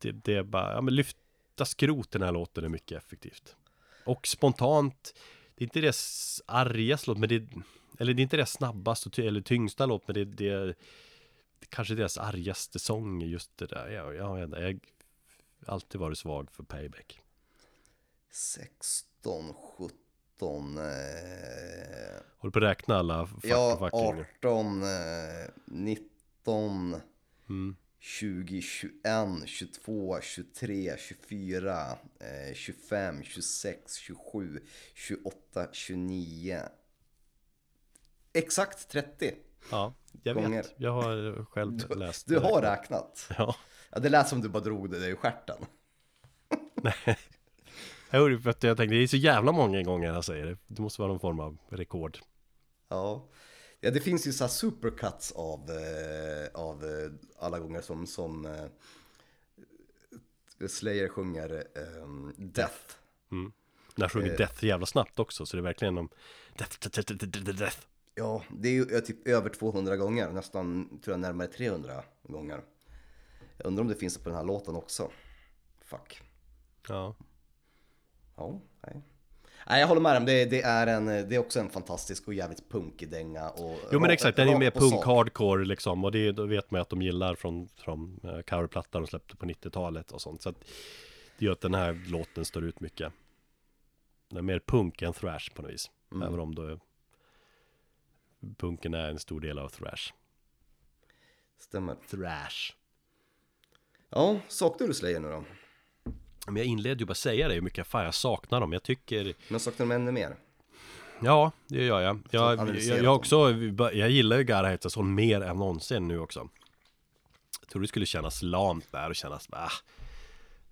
det, det är bara, ja men lyfta skrot den här låten är mycket effektivt. Och spontant Det är inte deras argaste låt men det Eller det är inte deras snabbaste eller tyngsta låt men det, det är Kanske deras argaste sång just det där. Jag, jag, jag, jag alltid varit svag för payback. 16, 17, eh, Håller på att räkna alla ja, och fucking 18, eh, 19, mm. 20, 21, 22, 23, 24, eh, 25, 26, 27, 28, 29. Exakt 30. Ja, jag Gånger. vet. Jag har själv läst Du har räknat. Ja. Ja, det lät som du bara drog det i stjärten. Jag gjorde för att jag tänkte, det är så jävla många gånger jag säger det. Det måste vara någon form av rekord. Ja. Ja, det finns ju så supercuts av, eh, av eh, alla gånger som, som eh, Slayer sjunger eh, Death. När Eh. sjunger Death jävla snabbt också, så det är verkligen om Death, death, death, death. Ja, det är ju eh, typ över 200 gånger, nästan tror jag närmare 300 gånger. Jag undrar om det finns på den här låten också. Fuck. Ja. Ja, nej. Nej, jag håller med dig. Det, det, är en, det är också en fantastisk och jävligt punkig dänga. Och Jo men exakt, den är ju mer på punk sak. hardcore liksom Och det vet man ju att de gillar från, från uh, coverplattan de släppte på 90-talet och sånt Så att det gör att den här låten står ut mycket Den är mer punk än thrash på något vis Mm. Även om då Punken är en stor del av thrash Stämmer. Thrash Ja, saknar du Slayer nu då? Men jag inledde ju bara säga det hur mycket fan jag saknar dem Jag tycker Men saknar dem ännu mer? Ja, det gör jag. Jag, jag, jag, också, jag gillar ju Gara Hetason mer än någonsin nu också. Jag tror det skulle kännas lamt där och kännas, ah,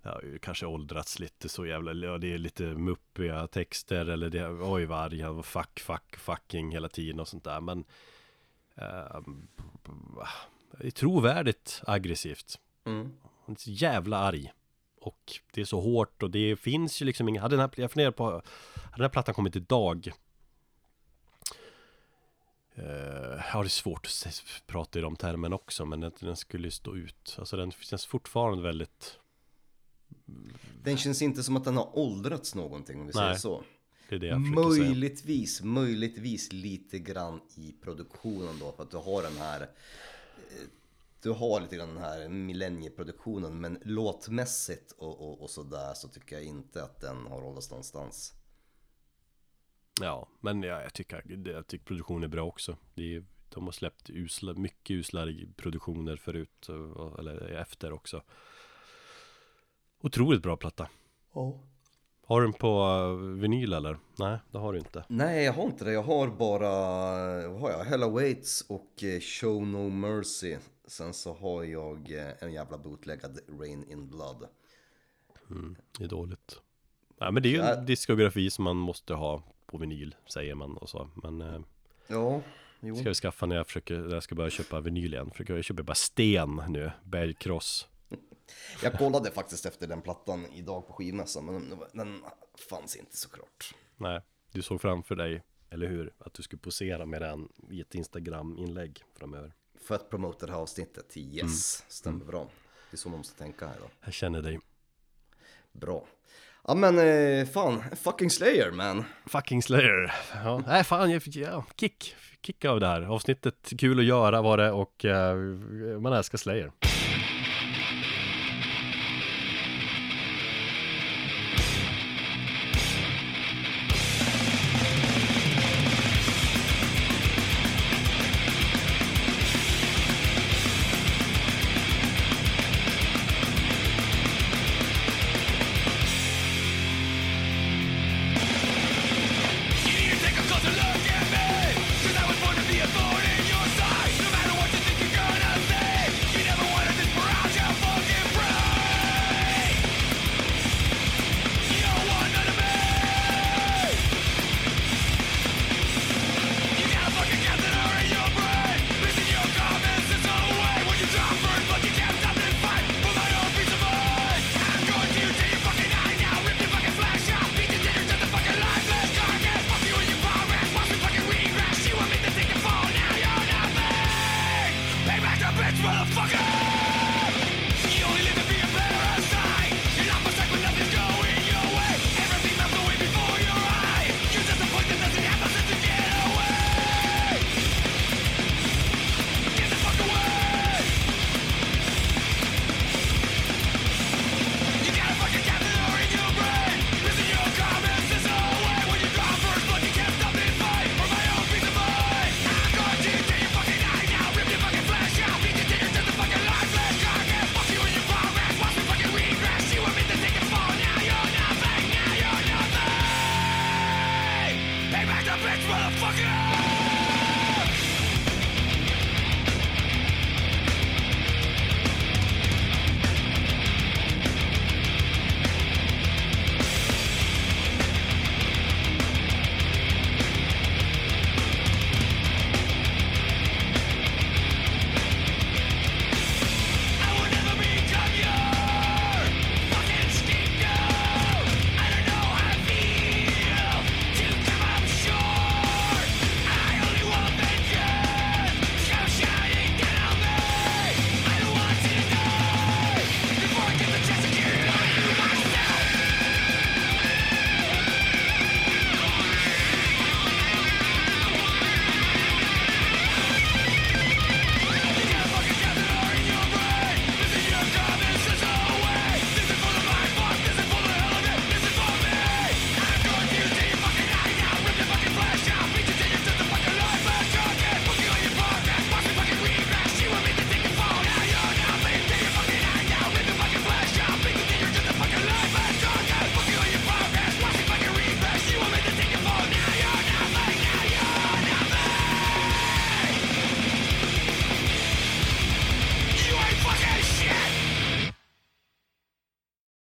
jag har ju kanske åldrats lite så jävla, ja, det är lite muppiga texter eller det, oj vad arg han var, fuck, fuck, fucking hela tiden och sånt där. Men eh, det är trovärdigt aggressivt. Mm. Han är så jävla arg. Och det är så hårt och det finns ju liksom inga, hade den här, jag funderar på, hade den här plattan kommit idag Eh, Ja, det är svårt att prata i de termerna också, men den, den skulle ju stå ut. Alltså den känns fortfarande väldigt, Den känns inte som att den har åldrats någonting om vi säger Nej, så. det är det jag försöker säga. Möjligtvis, möjligtvis lite grann i produktionen då för att du har den här eh, du har lite grann den här millennieproduktionen men låtmässigt och, och, och sådär så tycker jag inte att den har åldrats någonstans. Ja, men ja, jag, tycker, jag tycker produktionen är bra också. Det är, de har släppt usla, mycket uslare produktioner förut, och- eller efter också. Otroligt bra platta. Har du den på eh, vinyl eller? Nej, det har du inte. Nej, jag har inte det. Jag har bara, vad har jag? Hella Waits och eh, Show No Mercy. Sen så har jag eh, en jävla bootleggad Rain in Blood. Det är dåligt. Nej, men det är ju en diskografi som man måste ha på vinyl, säger man och så. Men eh, Ja, jo. ska jag skaffa när jag försöker, när jag ska börja köpa vinyl igen. Försöker jag köpa bara sten nu, bergkross. Jag kollade faktiskt efter den plattan idag på skivmässan men den- den fanns inte såklart. Nej, du såg framför dig, eller hur? Att du skulle posera med den i ett Instagram-inlägg framöver. För att promota det här avsnittet, yes, stämmer bra. Det är så man måste tänka här då. Jag känner dig. Bra. Ja men eh, fan, fucking Slayer man. Fucking Slayer. Ja, nej fan, jag fick ja, kick. Kick av det här. Avsnittet, kul att göra var det och eh, man älskar Slayer.